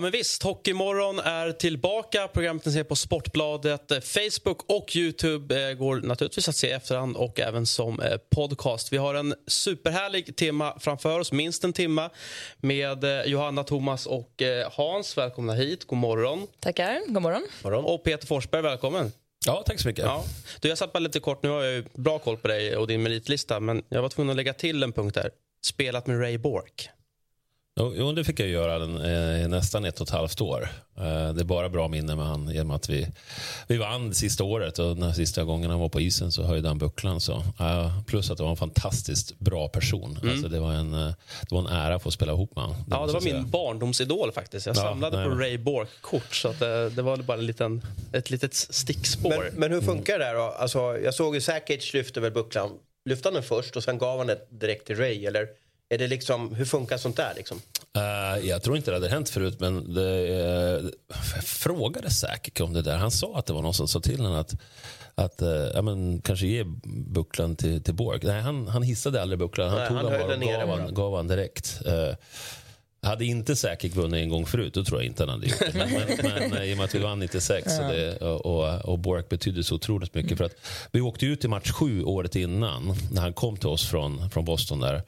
Men visst, Hockeymorgon är tillbaka. Programmet ni ser på Sportbladet, eh, Facebook och Youtube eh, går naturligtvis att se i efterhand och även som eh, podcast. Vi har en superhärlig timma framför oss, minst en timma med Johanna, Thomas och Hans. Välkomna hit. God morgon. Tackar. God morgon. morgon. Och Peter Forsberg, välkommen. Ja, tack så mycket. Ja. Du, jag satt bara lite kort, nu har jag bra koll på dig och din meritlista, men jag var tvungen att lägga till en punkt där. Spelat med Ray Bork. Jo, det fick jag göra den, eh, nästan ett och ett halvt år. Eh, det är bara bra minne med han genom att vi, vi vann sista året och den sista gången han var på isen så höjde han bucklan. Så, plus att det var en fantastiskt bra person. Mm. Alltså, det, var en, uh, det var en ära att få spela ihop med honom. Ja, det var min barndomsidol faktiskt. Jag ja, samlade nej. på Ray Bork-kort så att, det, det var bara en liten, ett litet stickspår. Men, men hur funkar det där då? Alltså, jag såg ju Sakic lyfte väl bucklan. Lyfte han den först och sen gav han det direkt till Ray? Eller? Är det liksom, hur funkar sånt där? Liksom? Uh, jag tror inte det hade hänt förut, men det, uh, jag frågade säkert om det där. Han sa att det var någon som sa till honom att, att uh, ja, men, kanske ge bucklan till, till Borg. Nej, han, han hissade aldrig bucklan. Han Nej, tog han den bara och gav han, gav han direkt. Uh, hade inte säkert vunnit en gång förut, då tror jag inte han hade gjort det. Men, men, men i och med att vi vann 96 ja. det, och, och Bork betydde så otroligt mycket. För att vi åkte ut i match sju året innan, när han kom till oss från, från Boston där,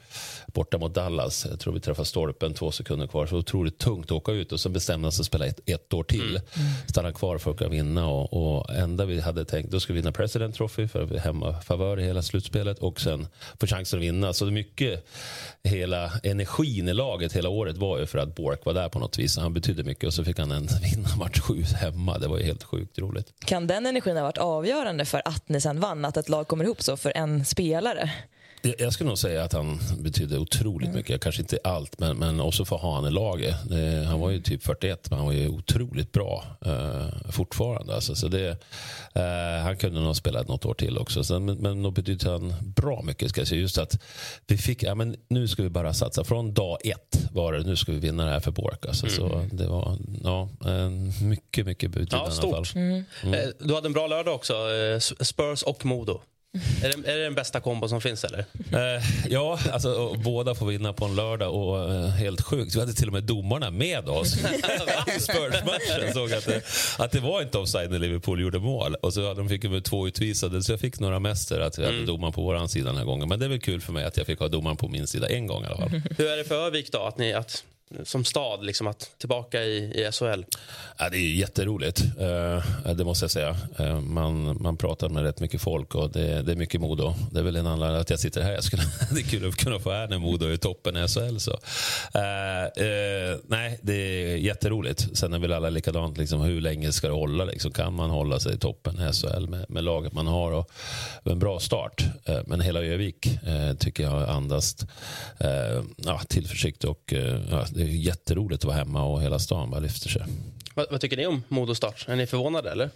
borta mot Dallas. Jag tror vi träffade stolpen två sekunder kvar. Så otroligt tungt att åka ut och sen bestämde han sig att spela ett, ett år till. Mm. Stanna kvar för att kunna vinna och, och enda vi hade tänkt, då skulle vi vinna President Trophy för att vi hemmafavör i hela slutspelet och sen få chansen att vinna. Så mycket, hela energin i laget hela året var ju för att Bork var där på något vis. Han betydde mycket och så fick han en vinna match sju hemma. Det var ju helt sjukt roligt. Kan den energin ha varit avgörande för att ni sen vann? Att ett lag kommer ihop så för en spelare? Jag skulle nog säga att han betydde otroligt mm. mycket. Kanske inte allt, men, men också för att ha han i laget. han var ju typ 41, men han var ju otroligt bra uh, fortfarande. Alltså, så det, uh, han kunde nog spela något år till också. Så, men, men då betydde han bra mycket. Ska jag säga. Just att vi fick, ja, men nu ska vi bara satsa. Från dag ett var det, nu ska vi vinna det här för Bork. Alltså, mm. Så det var ja, mycket, mycket betydande. Ja, stort. Mm. Mm. Du hade en bra lördag också. Spurs och Modo. Är det, är det den bästa kombon som finns eller? Eh, ja, alltså, båda får vinna på en lördag och eh, helt sjukt. Vi hade till och med domarna med oss Spurs-matchen. Såg att det, att det var inte offside när Liverpool gjorde mål. Och så de fick de två utvisade, så jag fick några mäster att vi hade mm. domaren på vår sida den här gången. Men det är väl kul för mig att jag fick ha domaren på min sida en gång i alla fall. Hur är det för Övik då? Att ni, att som stad, liksom, att tillbaka i, i SHL? Ja, det är jätteroligt, eh, det måste jag säga. Eh, man, man pratar med rätt mycket folk och det, det är mycket Modo. Det är väl en anledning att jag sitter här. Jag skulle, det är kul att kunna få här när Modo är i toppen i SHL. Så. Eh, eh, nej, det är jätteroligt. Sen är väl alla likadant, liksom, hur länge ska det hålla? Liksom? Kan man hålla sig i toppen i SHL med, med laget man har? Och, en bra start. Eh, men hela Övik eh, tycker jag andas ja, tillförsikt och ja, det är jätteroligt att vara hemma och hela stan bara lyfter sig. Vad, vad tycker ni om Modo start? Är ni förvånade eller?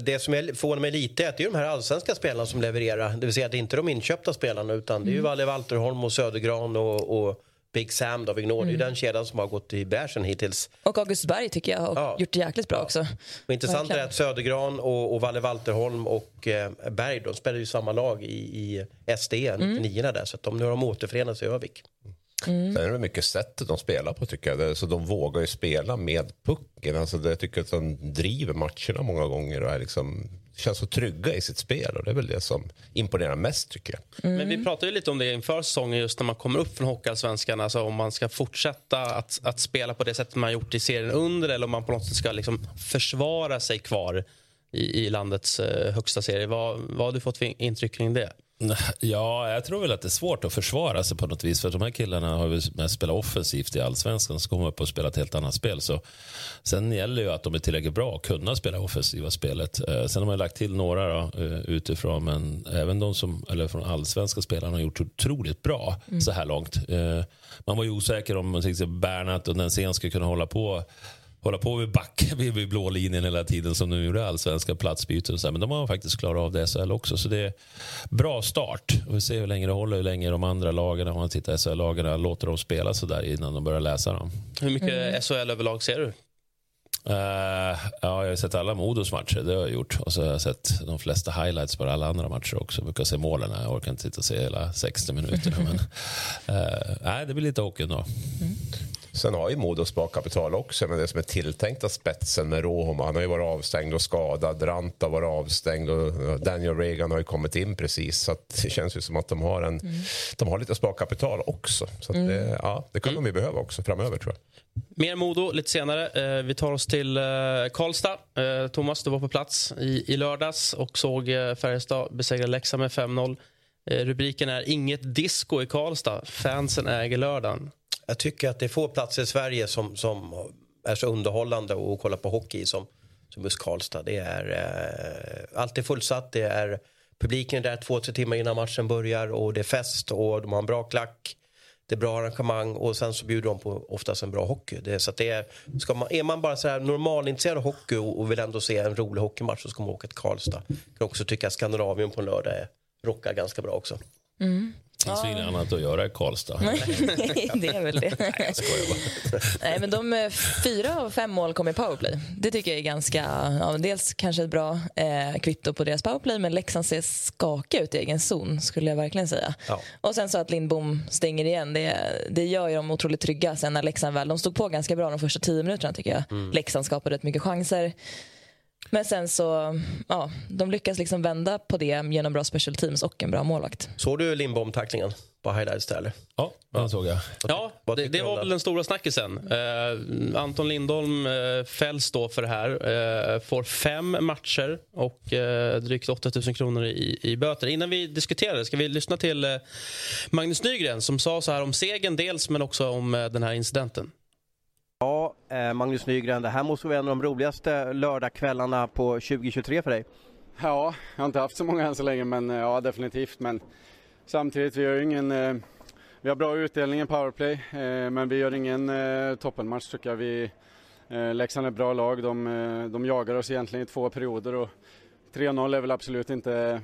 Det som förvånar mig lite är att det är de här allsvenska spelarna som levererar. Det vill säga att det inte är de inköpta spelarna utan det är ju mm. Valle Walterholm och Södergran och, och Big Sam då, Vignor. Mm. Det är ju mm. den kedjan som har gått i bärsen hittills. Och August Berg tycker jag har ja. gjort det jäkligt bra också. Och intressant är att Södergran och, och Valle Walterholm och eh, Berg de spelar ju samma lag i, i SD, 99 mm. där. Så att de, nu har de återförenats i Övik. Mm. Sen är det mycket sättet de spelar på tycker jag. Så de vågar ju spela med pucken. Alltså, jag tycker att de driver matcherna många gånger och är liksom känns så trygga i sitt spel och det är väl det som imponerar mest tycker jag. Mm. Men vi pratade ju lite om det inför säsongen just när man kommer upp från Hockeyallsvenskan, alltså om man ska fortsätta att, att spela på det sättet man gjort i serien under eller om man på något sätt ska liksom försvara sig kvar i, i landets uh, högsta serie. Vad, vad har du fått för intryck kring det? Ja, jag tror väl att det är svårt att försvara sig på något vis. För de här killarna har ju mest spelat offensivt i allsvenskan. Så kommer upp och spela ett helt annat spel. Så, sen gäller ju att de är tillräckligt bra att kunna spela offensiva spelet. Eh, sen har man lagt till några då, eh, utifrån. Men även de som, eller från allsvenska spelarna har gjort otroligt bra mm. så här långt. Eh, man var ju osäker om till exempel Bernat och Nensén skulle kunna hålla på hålla på vid back vid, vid blå linjen hela tiden som de gjorde allsvenska platsbyten. och så här. Men de har faktiskt klarat av det SHL också. Så det är bra start. Och vi ser hur länge det håller, hur länge de andra lagen, om man tittar SHL-lagen, låter dem spela så där innan de börjar läsa dem. Hur mycket SHL överlag ser du? Uh, ja, jag har sett alla Modos matcher, det har jag gjort. Och så har jag sett de flesta highlights på alla andra matcher också. Jag brukar se målen, jag orkar inte sitta och se hela 60 minuter. men, uh, nej, det blir lite hockey ändå. Mm. Sen har ju Modo sparkapital också, men det som är tilltänkta spetsen med Rohom, han har ju varit avstängd och skadad. Ranta har varit avstängd och Daniel Reagan har ju kommit in precis. Så det känns ju som att de har, en, mm. de har lite sparkapital också. Så mm. det, ja, det kan mm. de ju behöva också framöver tror jag. Mer Modo lite senare. Eh, vi tar oss till eh, Karlstad. Eh, Thomas, du var på plats i, i lördags och såg Färjestad besegra Leksand med 5-0. Rubriken är Inget disco i Karlstad. Fansen äger lördagen. Jag tycker att det är få platser i Sverige som, som är så underhållande att kolla på hockey som, som just Karlstad. Det är eh, alltid fullsatt. Det är, publiken är där två, tre timmar innan matchen börjar och det är fest och de har en bra klack. Det är bra arrangemang och sen så bjuder de på oftast en bra hockey. Det, så det är, ska man, är man bara så här normalintresserad av hockey och, och, vill ändå se en rolig hockeymatch så ska man åka till Karlstad. Jag kan också tycka att Skandinavien på en lördag är, rockar ganska bra också. Mm. Det finns inget annat att göra i Karlstad. det är väl det. Nej, jag skojar bara. Nej, men de eh, fyra av fem mål kom i powerplay. Det tycker jag är ganska... Ja, dels kanske ett bra eh, kvitto på deras powerplay men Leksand ser skaka ut i egen zon, skulle jag verkligen säga. Ja. Och sen så att Lindbom stänger igen, det, det gör ju dem otroligt trygga sen när Leksand väl... De stod på ganska bra de första tio minuterna tycker jag. Mm. Leksand skapade rätt mycket chanser. Men sen så, ja, de lyckas liksom vända på det genom bra special teams och en bra målvakt. Såg du Lindbom-tacklingen på highlights där eller? Ja, den såg jag. Ja, det, det var väl den stora snackisen. Eh, Anton Lindholm eh, fälls då för det här. Eh, får fem matcher och eh, drygt 8 000 kronor i, i böter. Innan vi diskuterar det ska vi lyssna till Magnus Nygren som sa så här om segern dels men också om den här incidenten. Ja, eh, Magnus Nygren, det här måste vara en av de roligaste lördagskvällarna på 2023 för dig. Ja, jag har inte haft så många än så länge, men eh, ja, definitivt. Men samtidigt, vi har ingen... Eh, vi har bra utdelning i powerplay, men vi gör ingen toppenmatch tycker jag. Vi, Leksand är ett bra lag, de, de jagar oss egentligen i två perioder och 3-0 är väl absolut inte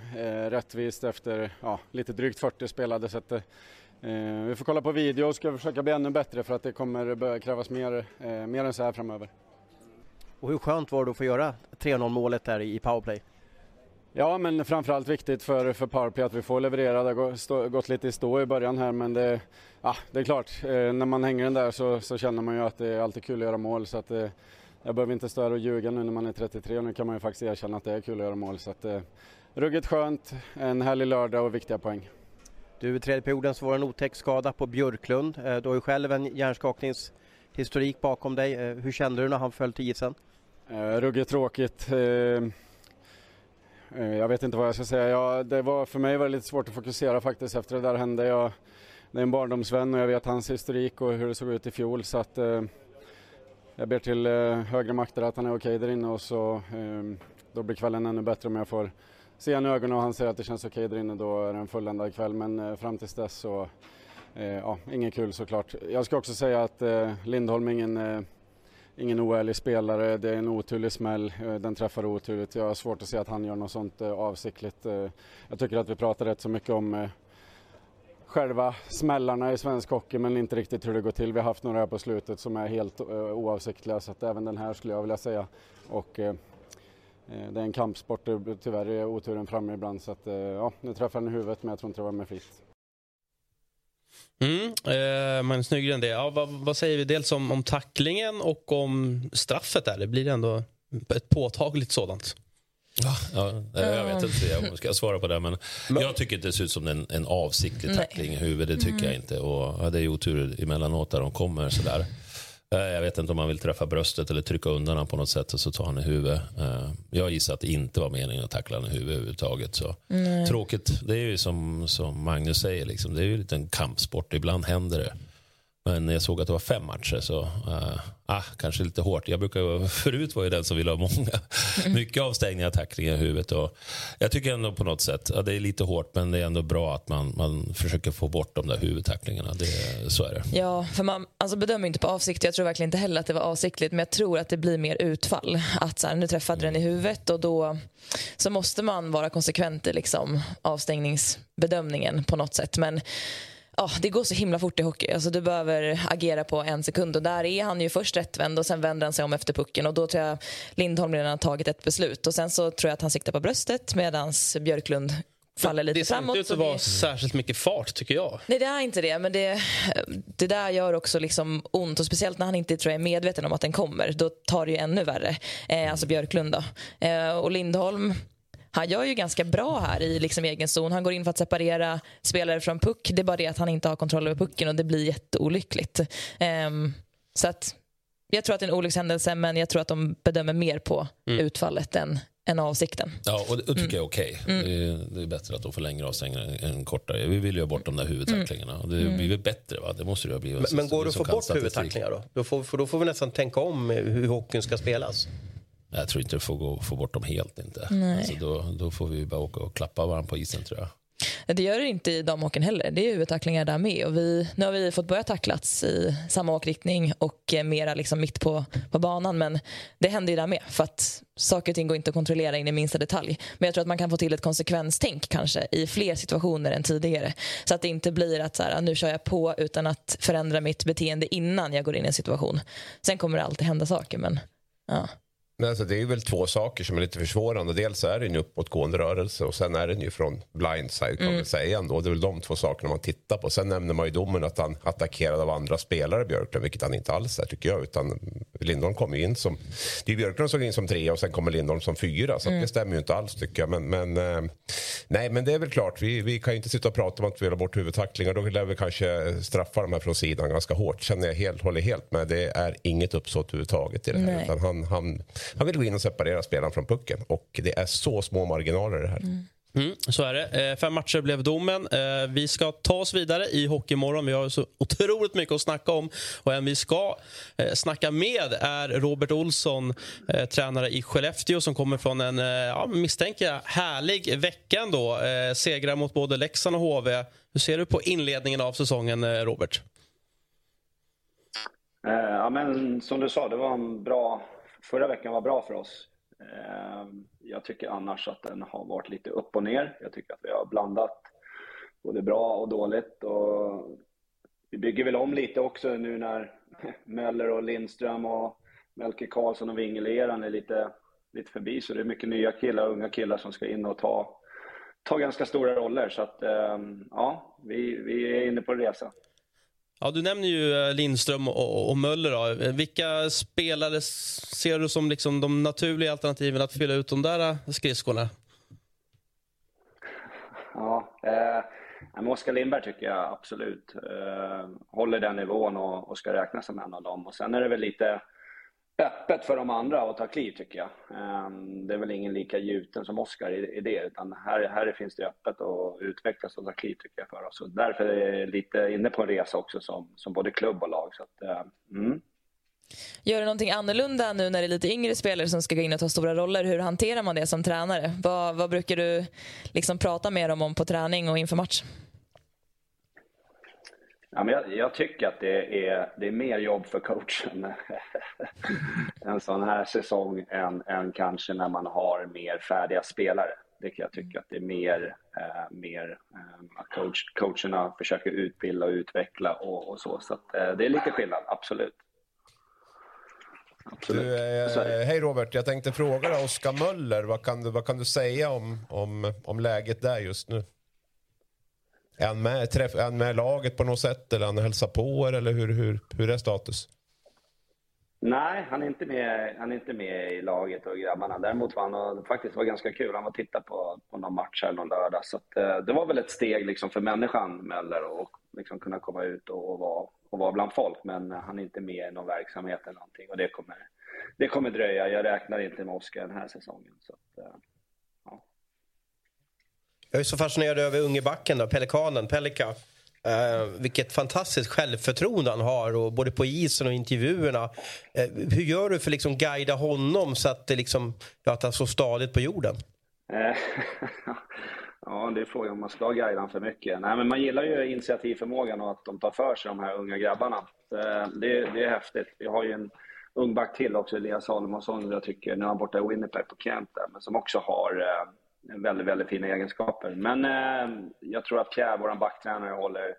rättvist efter ja, lite drygt 40 spelade. Så att, Eh, vi får kolla på video och ska försöka bli ännu bättre för att det kommer börja krävas mer, eh, mer än så här framöver. Och hur skönt var det att få göra 3-0 målet där i powerplay? Ja, men framförallt viktigt för, för powerplay att vi får leverera. Det har gått lite i stå i början här, men det, ja, det är klart. Eh, när man hänger den där så, så, känner man ju att det är alltid kul att göra mål. Så att, eh, jag behöver inte stå här och ljuga nu när man är 33 nu kan man ju faktiskt erkänna att det är kul att göra mål. Så att, eh, ruggigt skönt, en härlig lördag och viktiga poäng. Du, i tredje perioden så var det en otäck skada på Björklund. Eh, du har ju själv en hjärnskakningshistorik bakom dig. Eh, hur kände du när han föll till isen? Eh, ruggigt tråkigt. Eh, jag vet inte vad jag ska säga. Ja, det var, för mig var det lite svårt att fokusera faktiskt efter det där hände. Jag, det är en barndomsvän och jag vet hans historik och hur det såg ut i fjol. Så att, eh, jag ber till eh, högre makter att han är okej okay där inne och så då blir kvällen ännu bättre om jag får ser han i ögonen och han säger att det känns okej okay där inne, då är det en fulländad kväll. Men eh, fram tills dess så, eh, ja, ingen kul såklart. Jag ska också säga att eh, Lindholm är ingen, eh, ingen oärlig spelare. Det är en oturlig smäll, eh, den träffar oturligt. Jag har svårt att se att han gör något sånt eh, avsiktligt. Eh, jag tycker att vi pratar rätt så mycket om eh, själva smällarna i svensk hockey men inte riktigt hur det går till. Vi har haft några här på slutet som är helt oavsiktliga så att även den här skulle jag vilja säga. Och, Eh, det är en kampsport, tyvärr är oturen framme ibland så att eh, ja, nu träffade han i huvudet men jag tror inte det var med flit. Mm, eh, Magnus Nygren, det. Ja, vad, vad, säger vi dels om, om tacklingen och om straffet där? Det blir ändå ett påtagligt sådant. Ja, ja, jag vet inte om jag ska svara på det. Men jag tycker inte det ser ut som en, en avsiktlig tackling i huvudet. Det tycker mm. jag inte. Och, ja, det är otur emellanåt där de kommer sådär. Eh, jag vet inte om han vill träffa bröstet eller trycka undan honom på något sätt och så tar han i huvudet. Eh, jag gissar att det inte var meningen att tackla honom i huvudet överhuvudtaget. Så. Tråkigt. Det är ju som, som Magnus säger, liksom, det är ju en liten kampsport. Ibland händer det. Men jag såg att det var fem matcher så uh, ah, kanske lite hårt. Jag brukar, förut var jag den som ville ha många, mm. mycket avstängningar, tacklingar i huvudet. Och jag tycker ändå på något sätt, ja, det är lite hårt men det är ändå bra att man, man försöker få bort de där huvudtacklingarna. Det, så är det. Ja, för man alltså bedömer inte på avsikt. Jag tror verkligen inte heller att det var avsiktligt men jag tror att det blir mer utfall. Att så här, nu träffade den i huvudet och då så måste man vara konsekvent i liksom avstängningsbedömningen på något sätt. Men oh, det går så himla fort i hockey. Alltså, du behöver agera på en sekund. Och där är han ju först rättvänd och sen vänder han sig om efter pucken. Och då tror jag Lindholm redan har tagit ett beslut. Och sen så tror jag att han siktar på bröstet medan Björklund faller lite det framåt. Det ser inte ut att vara särskilt mycket fart tycker jag. Nej det är inte det. Men det, det där gör också liksom ont. Och speciellt när han inte tror jag, är medveten om att den kommer. Då tar det ju ännu värre. Eh, alltså Björklund. Eh, och Lindholm han gör ju ganska bra här i liksom egen zon. Han går in för att separera spelare från puck. Det är bara det att han inte har kontroll över pucken och det blir jätteolyckligt. Um, så att, jag tror att det är en olyckshändelse men jag tror att de bedömer mer på mm. utfallet än, än avsikten. Ja, och det tycker mm. jag är okej. Okay. Mm. Det, är, det, är bättre att de får längre avstängningar än kortare. Vi vill ju ha bort de där huvudtacklingarna. Mm. Det blir väl bättre, va? Det måste det ha blivit. Men, men går det att få bort huvudtacklingar då? Då får, för då får vi nästan tänka om hur hockeyn ska spelas. Jag tror inte du får gå, få bort dem helt. inte. Alltså då, då får vi bara åka och klappa varandra på isen tror jag. Det gör det inte i damhockeyn heller. Det är huvudtacklingar där med. Och vi, nu har vi fått börja tacklats i samma åkriktning och mera liksom mitt på, på banan. Men det händer ju där med. För att saker och ting går inte att kontrollera in i minsta detalj. Men jag tror att man kan få till ett konsekvenstänk kanske i fler situationer än tidigare. Så att det inte blir att så här, nu kör jag på utan att förändra mitt beteende innan jag går in i en situation. Sen kommer det alltid hända saker. Men ja. Men alltså, det är väl två saker som är lite försvårande. Dels är det en uppåtgående rörelse och sen är den ju från blindside kan mm. man säga ändå. Det är väl de två sakerna man tittar på. Sen nämner man ju domen att han attackerade av andra spelare, Björklund, vilket han inte alls är tycker jag. Utan Lindholm kommer in som... Det är Björklund som går in som trea och sen kommer Lindholm som fyra. Så mm. det stämmer ju inte alls tycker jag. Men, men, eh, nej, men det är väl klart, vi, vi kan ju inte sitta och prata om att vi vill ha bort huvudtacklingar. Då lär vi kanske straffa de här från sidan ganska hårt. Känner jag helt, håller helt med. Det är inget uppsåt överhuvudtaget i det här. Utan han, han, han vill gå in och separera spelaren från pucken. Och det är så små marginaler det här. Mm. Mm, så är det. Eh, fem matcher blev domen. Eh, vi ska ta oss vidare i Hockeymorgon. Vi har så otroligt mycket att snacka om. Och en vi ska eh, snacka med är Robert Olsson, tränare i Skellefteå som kommer från en, ja, misstänker jag, härlig vecka ändå. Segrar mot både Leksand och HV. Hur ser du på inledningen av säsongen, Robert? Ja, men som du sa, det var en bra... Förra veckan var bra för oss. Ehm, jag tycker annars att den har varit lite upp och ner. Jag tycker att vi har blandat både bra och dåligt. Och vi bygger väl om lite också nu när Möller och Lindström och Melke Karlsson och Wingeleran är lite, lite förbi. Så det är mycket nya killar, unga killar som ska in och ta, ta ganska stora roller. Så att, ehm, ja, vi, vi är inne på en resa. Ja, du nämner ju eh, Lindström och, och Möller. Då. Eh, vilka spelare ser du som liksom de naturliga alternativen att fylla ut de där eh, skridskorna? Ja, eh, Oskar Lindberg tycker jag absolut eh, håller den nivån och, och ska räknas som en av dem. Och sen är det väl lite öppet för de andra att ta kliv tycker jag. Ehm, det är väl ingen lika gjuten som Oskar i, det, utan här, här finns det öppet att utvecklas och ta kliv tycker jag för oss. Och därför är jag lite inne på en resa också som, som både klubb och lag. Så att, eh, mm. Gör du någonting annorlunda nu när det är lite yngre spelare som ska gå in och ta stora roller? Hur hanterar man det som tränare? Vad, vad brukar du liksom prata med dem om på träning och inför match? Ja, men jag, jag, tycker att det är, det är mer jobb för coachen en sån här säsong än, än kanske när man har mer färdiga spelare. Det kan jag tycka att det är mer, eh, mer eh, coach, coacherna försöker utbilda och utveckla och, och så. Så att, eh, det är lite skillnad, absolut. absolut. Du, eh, hej Robert, jag tänkte fråga dig, Oskar Möller, vad kan du, vad kan du säga om, om, om läget där just nu? Är han med, träff, är han med laget på något sätt eller han hälsar på er eller hur, hur, hur är status? Nej, han är, inte med, han är inte med i laget och grabbarna. Däremot var han faktiskt var ganska kul. Han var och tittade på, på någon match här någon lördag. Så att, eh, det var väl ett steg liksom för människan Möller att liksom kunna komma ut och, och, vara, och vara bland folk. Men han är inte med i någon verksamhet eller någonting och det kommer, det kommer dröja. Jag räknar inte med Oskar den här säsongen. Så att, eh, jag är så fascinerad över unge backen då, Pelikanen, Pelika. Eh, vilket fantastiskt självförtroende han har, och både på isen och intervjuerna. Eh, hur gör du för att liksom guida honom så att, det liksom, att han står stadigt på jorden? Eh, ja, det är frågan om man ska guida honom för mycket. Nej, men man gillar ju initiativförmågan och att de tar för sig, de här unga grabbarna. Eh, det, det, är häftigt. Vi har ju en ung back till också, Elias Salomonsson, jag tycker, nu är han borta i Winnipeg på camp där, men som också har eh, väldigt, väldigt fina egenskaper. Men eh, jag tror att Pierre, vår backtränare, håller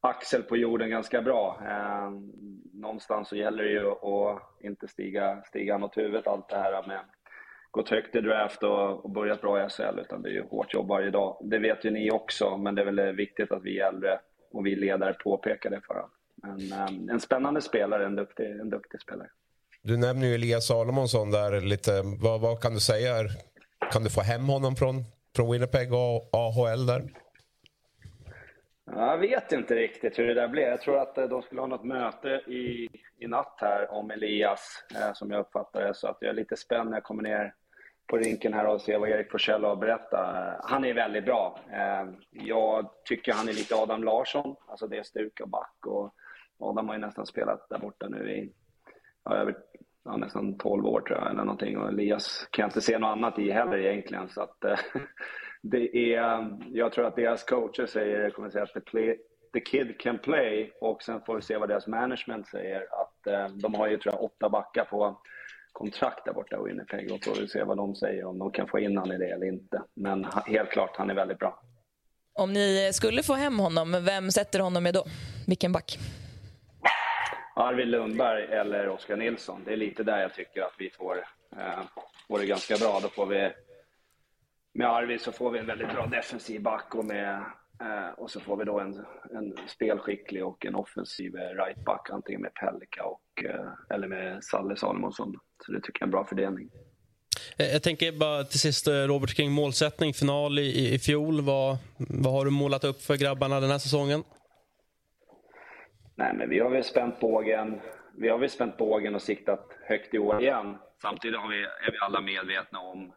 Axel på jorden ganska bra. Eh, någonstans så gäller det ju att inte stiga, stiga mot huvudet allt det här med gått högt i draft och, och börjat bra i SHL, utan det är ju hårt jobb varje dag. Det vet ju ni också, men det är väl viktigt att vi äldre och vi ledare påpekar det för honom. Men, eh, en spännande spelare, en duktig, en duktig spelare. Du nämner ju Elias Salomonsson där lite. Vad, vad kan du säga? Kan du få hem honom från, från Winnipeg och AHL där? Jag vet inte riktigt hur det där blev. Jag tror att eh, de skulle ha något möte i, i natt här om Elias, eh, som jag uppfattar det. Så att jag är lite spänd när jag kommer ner på rinken här och ser vad Erik Forsell har att berätta. Eh, han är väldigt bra. Jag tycker han är lite Adam Larsson, alltså det är stuk och back. Och Adam har ju nästan spelat där borta nu i ja, över ja, nästan 12 år tror jag, eller någonting. Och Elias kan jag inte se något annat i heller egentligen. Så att, eh, det är, jag tror att deras coacher säger, kommer säga att the, play, the kid can play och sen får vi se vad deras management säger. Att eh, de har ju tror jag åtta backar på kontrakt där borta i Winnipeg och får vi se vad de säger om de kan få in honom i det eller inte. Men helt klart, han är väldigt bra. Om ni skulle få hem honom, vem sätter honom med då? Vilken back? Arvid Lundberg eller Oskar Nilsson. Det är lite där jag tycker att vi får, eh, får det ganska bra. Då får vi, med Arvid så får vi en väldigt bra defensiv back och, med, eh, och så får vi då en, en spelskicklig och en offensiv right back, antingen med Pellika och, eh, eller med Salle Salomonsson. Så det tycker jag är en bra fördelning. Eh, jag tänker bara till sist, eh, Robert, kring målsättning. Final i, i fjol. Vad, vad har du målat upp för grabbarna den här säsongen? Nej, men vi har väl spänt bågen. Vi har väl spänt bågen och siktat högt i år igen. Samtidigt vi, är vi alla medvetna om,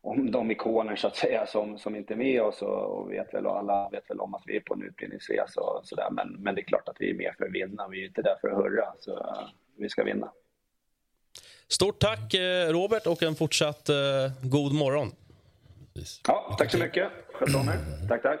om de ikoner så att säga som, som inte är med oss och, och vet väl, och alla vet väl om att vi är på en utbildningsresa och sådär. Men, men det är klart att vi är med för att vinna. Vi är inte där för att hurra, så vi ska vinna. Stort tack eh, Robert och en fortsatt uh, god morgon. Ja, tack så mycket. Sköt om er. Tack, tack.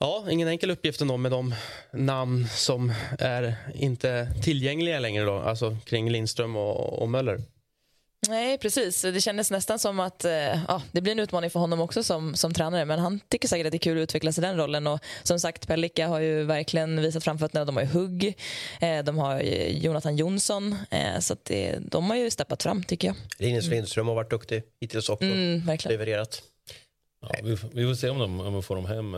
Ja, ingen enkel uppgift ändå med de namn som är inte tillgängliga längre då, alltså kring Lindström och, och Möller. Nej, precis. Det kändes nästan som att eh, ja, det blir en utmaning för honom också som, som tränare. Men han tycker säkert att det är kul att utvecklas i den rollen. Och som sagt, Pellika har ju verkligen visat framfötterna. De har ju Hugg, eh, de har Jonathan Jonsson. Eh, så det, de har ju steppat fram, tycker jag. Linus Lindström har varit duktig hittills också. Mm, verkligen. Levererat. Ja, vi, vi får se om de, om de får dem hem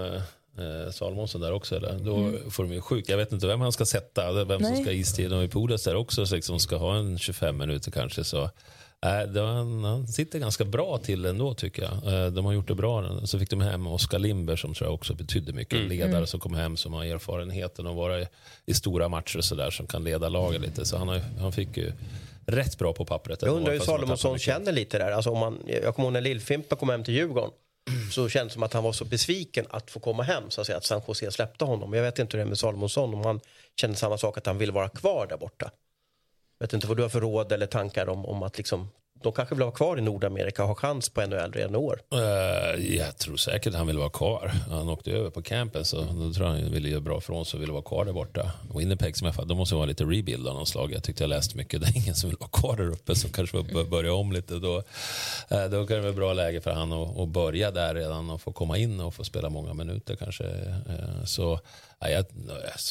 eh, Salomonsson där också. Eller? Då mm. får de ju sjukt. Jag vet inte vem han ska sätta, vem Nej. som ska istid. De är Pudas där också, så liksom ska ha en 25 minuter kanske. Så, äh, han, han sitter ganska bra till ändå tycker jag. Äh, de har gjort det bra. Så fick de hem Oskar Limber som tror jag också betydde mycket. Mm. Ledare mm. som kom hem som har erfarenheten att vara i, i stora matcher och så där som kan leda laget lite. Så han, har, han fick ju rätt bra på pappret. Jag undrar hur Salomonsson känner lite där. Alltså om man, jag kommer ihåg när Lill-Fimpen kom hem till Djurgården så kändes det som att han var så besviken att få komma hem, så att, säga, att San Jose släppte honom. Jag vet inte hur det är med Salomonsson, om han kände samma sak, att han vill vara kvar där borta. Jag vet inte vad du har för råd eller tankar om, om att liksom de kanske vill vara kvar i Nordamerika och ha chans på NHL redan i år. Uh, jag tror säkert han vill vara kvar. Han åkte över på campen så då tror han ville göra bra från sig och ville vara kvar där borta. Winnipeg som jag de måste vara lite rebuild av någon slag. Jag tyckte jag läste mycket. Det är ingen som vill vara kvar där uppe som kanske får börja om lite. Då, uh, då kan det vara bra läge för han att, att börja där redan och få komma in och få spela många minuter kanske. Uh, så Ja, jag,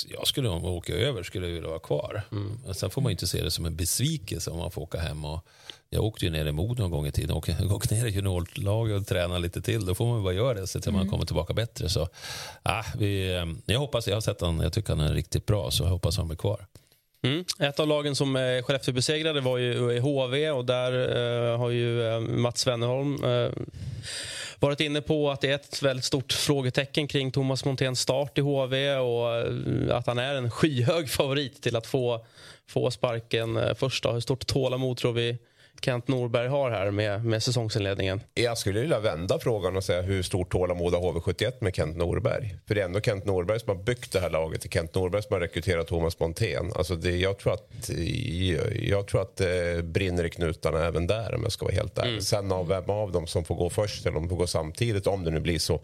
jag skulle om jag åker över skulle jag vilja vara kvar. Mm. Sen får man inte se det som en besvikelse om man får åka hem. Och, jag åkte ju ner i Modo en gång i tiden. Jag åkte ner i juniorlaget och tränade lite till. Då får man bara göra det så att mm. man kommer tillbaka bättre. Så, ja, vi, eh, jag hoppas, jag har sett honom, jag tycker han är riktigt bra så jag hoppas han blir kvar. Mm. Ett av lagen som eh, Skellefteå besegrade var ju HV och där eh, har ju eh, Mats Wennerholm eh, varit inne på att det är ett väldigt stort frågetecken kring Thomas Monténs start i HV och eh, att han är en skyhög favorit till att få, få sparken eh, först. Då. Hur stort tålamod tror vi Kent Norberg har här med, med säsongsinledningen? Jag skulle vilja vända frågan och säga hur stort tålamod har HV71 med Kent Norberg? För det är ändå Kent Norberg som har byggt det här laget. Det är Kent Norberg som har rekryterat Thomas Montén. Alltså det, jag tror att, jag tror att det brinner i knutarna även där om jag ska vara helt ärlig. Mm. Sen av vem av dem som får gå först eller om de får gå samtidigt, om det nu blir så,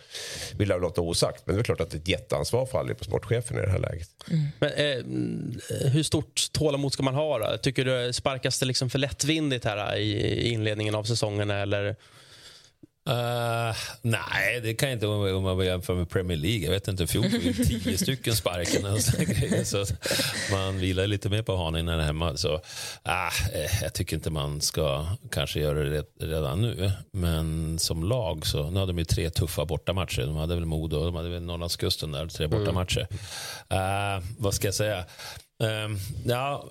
vill jag låta osagt. Men det är klart att ett jätteansvar faller på sportchefen i det här läget. Mm. Men, eh, hur stort tålamod ska man ha då? Tycker du sparkas det liksom för lättvindigt här i inledningen av säsongen? Eller? Uh, nej, det kan jag inte om man jämför med Premier League. Jag vet inte, fjol fick tio stycken sparken. Och så man vilar lite mer på hanen när hemma. Så, uh, jag tycker inte man ska kanske göra det redan nu. Men som lag så, nu hade de ju tre tuffa bortamatcher. De hade väl Modo, de hade väl Norrlandskusten där, tre mm. bortamatcher. Uh, vad ska jag säga? Uh, ja,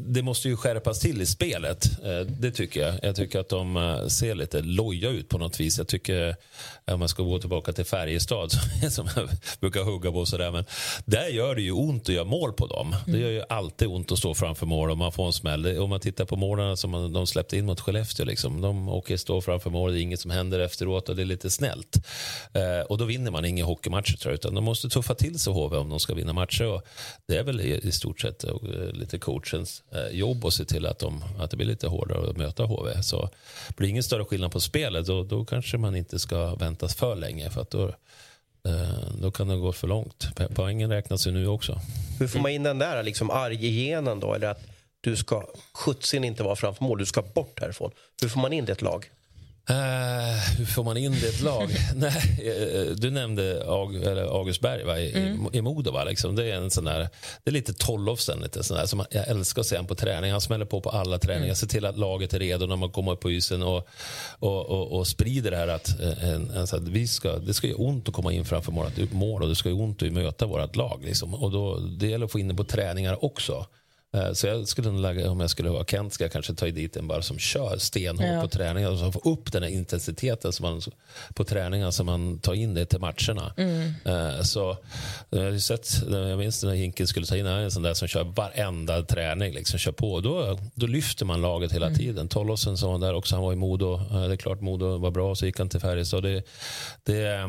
det måste ju skärpas till i spelet. Eh, det tycker jag. Jag tycker att de eh, ser lite loja ut på något vis. Jag tycker, om man ska gå tillbaka till Färjestad som jag brukar hugga på sådär, men där gör det ju ont att göra mål på dem. Det mm. gör ju alltid ont att stå framför mål och man får en smäll. Om man tittar på målen som de släppte in mot Skellefteå, liksom. de åker stå framför mål, det är inget som händer efteråt och det är lite snällt. Eh, och då vinner man inga hockeymatcher tror jag, utan de måste tuffa till sig HV om de ska vinna matcher. Och det är väl i stort sett lite coachens Eh, Eh, jobb och se till att, de, att det blir lite hårdare att möta HV. Så blir det ingen större skillnad på spelet då, då kanske man inte ska vänta för länge för att då, eh, då kan det gå för långt. Poängen räknas ju nu också. Hur får man in den där liksom arggenen då? Eller att du ska skjutsen inte vara framför mål, du ska bort härifrån. Hur får man in det ett lag? Uh, hur får man in det i ett lag? Nej, uh, du nämnde Aug eller Augustberg va? I, mm. i Modo. Va? Liksom. Det är en sån där, det är lite Tollofsen. Lite sån där, som jag älskar att se på träning. Han smäller på på alla träningar. Mm. Ser till att laget är redo när man kommer upp på isen och, och, och, och sprider det här att, eh, en, en, så att vi ska, det ska göra ont att komma in framför vårt mål och det ska göra ont att möta vårt lag. Liksom. Och då, det gäller att få in det på träningar också. Eh, så jag skulle lägga, om jag skulle vara Kent, ska jag kanske ta dit en bara som kör stenhårt ja. på träningen och få upp den här intensiteten som man, på träningen så man tar in det till matcherna. Mm. Eh, så jag har sett, jag minns när Hinken skulle ta in en sån där som kör varenda träning, liksom kör på. Då, då lyfter man laget hela mm. tiden. Tollosen sa där också, han var i Modo. Eh, det är klart Modo var bra, så gick han till Färjestad. Det, det,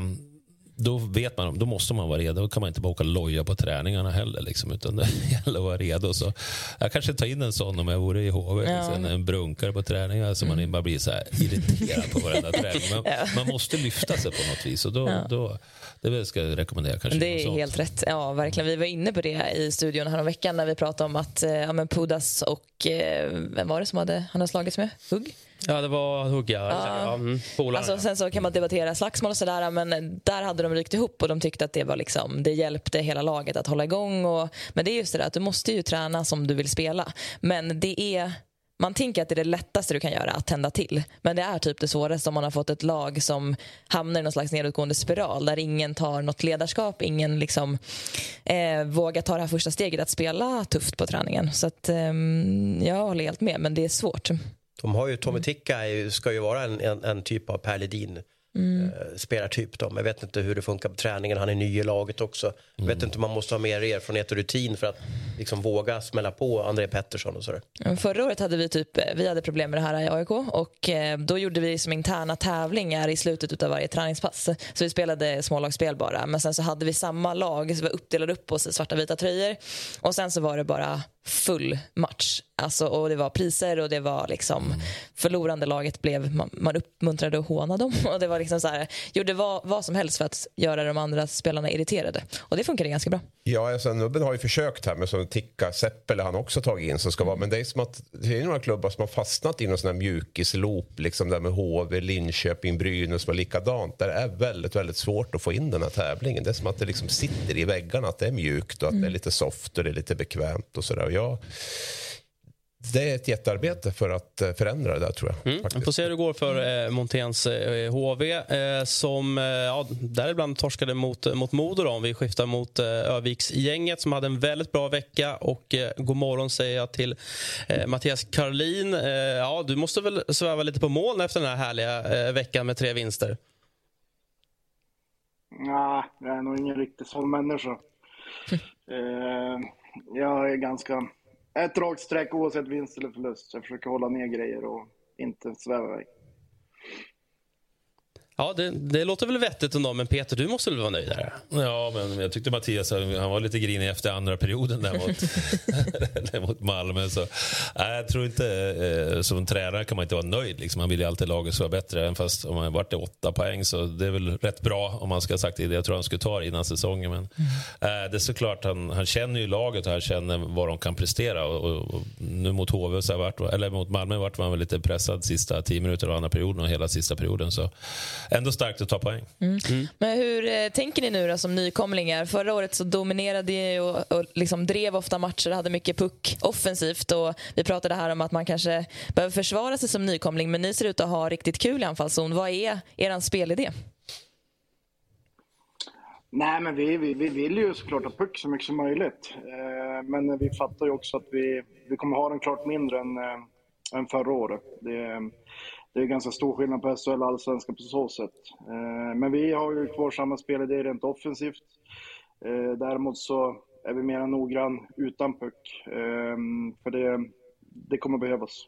då vet man, då måste man vara redo. Då kan man inte bara åka loja på träningarna heller. Liksom, utan det gäller att vara redo. Så jag kanske tar in en sån om jag vore i HV. Ja. Liksom, en brunkare på träningar så mm. man bara blir så här irriterad på varenda träning. Man, ja. man, måste lyfta sig på något vis. Och då, ja. då, det ska jag rekommendera. Kanske det är helt rätt. Ja, verkligen. Vi var inne på det i studion häromveckan när vi pratade om att eh, ja, men Pudas och eh, vem var det som hade, han har slagits med? Hugg? Ja, det var hugga. Ja. Mm, alltså, sen så kan man debattera slagsmål och sådär, men där hade de ryckt ihop och de tyckte att det var liksom, det hjälpte hela laget att hålla igång. Och, men det är just det där att du måste ju träna som du vill spela. Men det är man tänker att det är det lättaste du kan göra, att tända till. Men det är typ det svåraste om man har fått ett lag som hamnar i någon slags nedåtgående spiral där ingen tar något ledarskap, ingen liksom, eh, vågar ta det här första steget att spela tufft på träningen. Så att, eh, jag håller helt med, men det är svårt. De har ju, Tommy Ticka ska ju vara en, en, en typ av Per Ledin mm. eh, spelartyp. Då. Jag vet inte hur det funkar på träningen. Han är ny i laget också. Jag vet mm. inte, man måste ha mer erfarenhet och rutin för att liksom våga smälla på André Pettersson och sådär. Förra året hade vi typ, vi hade problem med det här i AIK och eh, då gjorde vi som interna tävlingar i slutet av varje träningspass. Så vi spelade smålagsspel bara. Men sen så hade vi samma lag, så vi uppdelade upp oss i svarta vita tröjor och sen så var det bara full match. Alltså, och det var priser och det var liksom mm. förlorande laget blev man, man uppmuntrade att håna dem och det var liksom så här, gjorde vad, vad som helst för att göra de andra spelarna irriterade och det funkade ganska bra. Ja, alltså, Nubben har ju försökt här med som Ticka, Seppele han också tagit in som ska vara, men det är som att det är några klubbar som har fastnat i någon sån här mjukisloop, liksom där med HV, Linköping, Brynäs var likadant. Där det är väldigt, väldigt svårt att få in den här tävlingen. Det är som att det liksom sitter i väggarna, att det är mjukt och att mm. det är lite soft och det är lite bekvämt och sådär. Jag, det är ett jättearbete för att eh, förändra det där tror jag. Mm. Får se hur det går för eh, Monténs eh, HV eh, som eh, ja, däribland torskade mot, mot Modo. Då. Vi skiftar mot eh, Öviksgänget som hade en väldigt bra vecka. Och eh, God morgon säger jag till eh, Mattias Karlin. Ja, du måste väl sväva lite på moln efter den här härliga veckan med tre vinster? Nej, jag är nog ingen riktigt sån människa. jag är ganska ett rakt streck oavsett vinst eller förlust. Jag försöker hålla ner grejer och inte sväva iväg. Ja, det, det, låter väl vettigt ändå, men Peter, du måste väl vara nöjd här? Ja, men jag tyckte Mattias han var lite grinig efter andra perioden där mot, mot Malmö. Så, nej, jag tror inte, eh, som tränare kan man inte vara nöjd. Liksom. Man vill ju alltid laget ska vara bättre, även fast om man varit i åtta poäng så det är väl rätt bra om man ska ha sagt det. Jag tror han skulle ta det innan säsongen. Men, mm. eh, det är såklart, han, han känner ju laget och han känner vad de kan prestera. Och, och, och nu mot HV, så vart, eller mot Malmö, vart man väl lite pressad sista tio minuter av andra perioden och hela sista perioden. Så ändå starkt att ta poäng. Mm. Mm. Men hur eh, tänker ni nu då som nykomlingar? Förra året så dominerade ni och, och liksom drev ofta matcher, hade mycket puck offensivt och vi pratade här om att man kanske behöver försvara sig som nykomling men ni ser ut att ha riktigt kul i anfallszon. Vad är er spelidé? Nej, men vi, vi, vi vill ju såklart ha puck så mycket som möjligt. Eh, men vi fattar ju också att vi, vi kommer ha den klart mindre än, än förra året. Det, det är ganska stor skillnad på SHL och allsvenskan på så sätt. Eh, men vi har ju kvar samma spelidé rent offensivt. Eh, däremot så är vi mer noggrann utan puck. Eh, för det, det kommer behövas.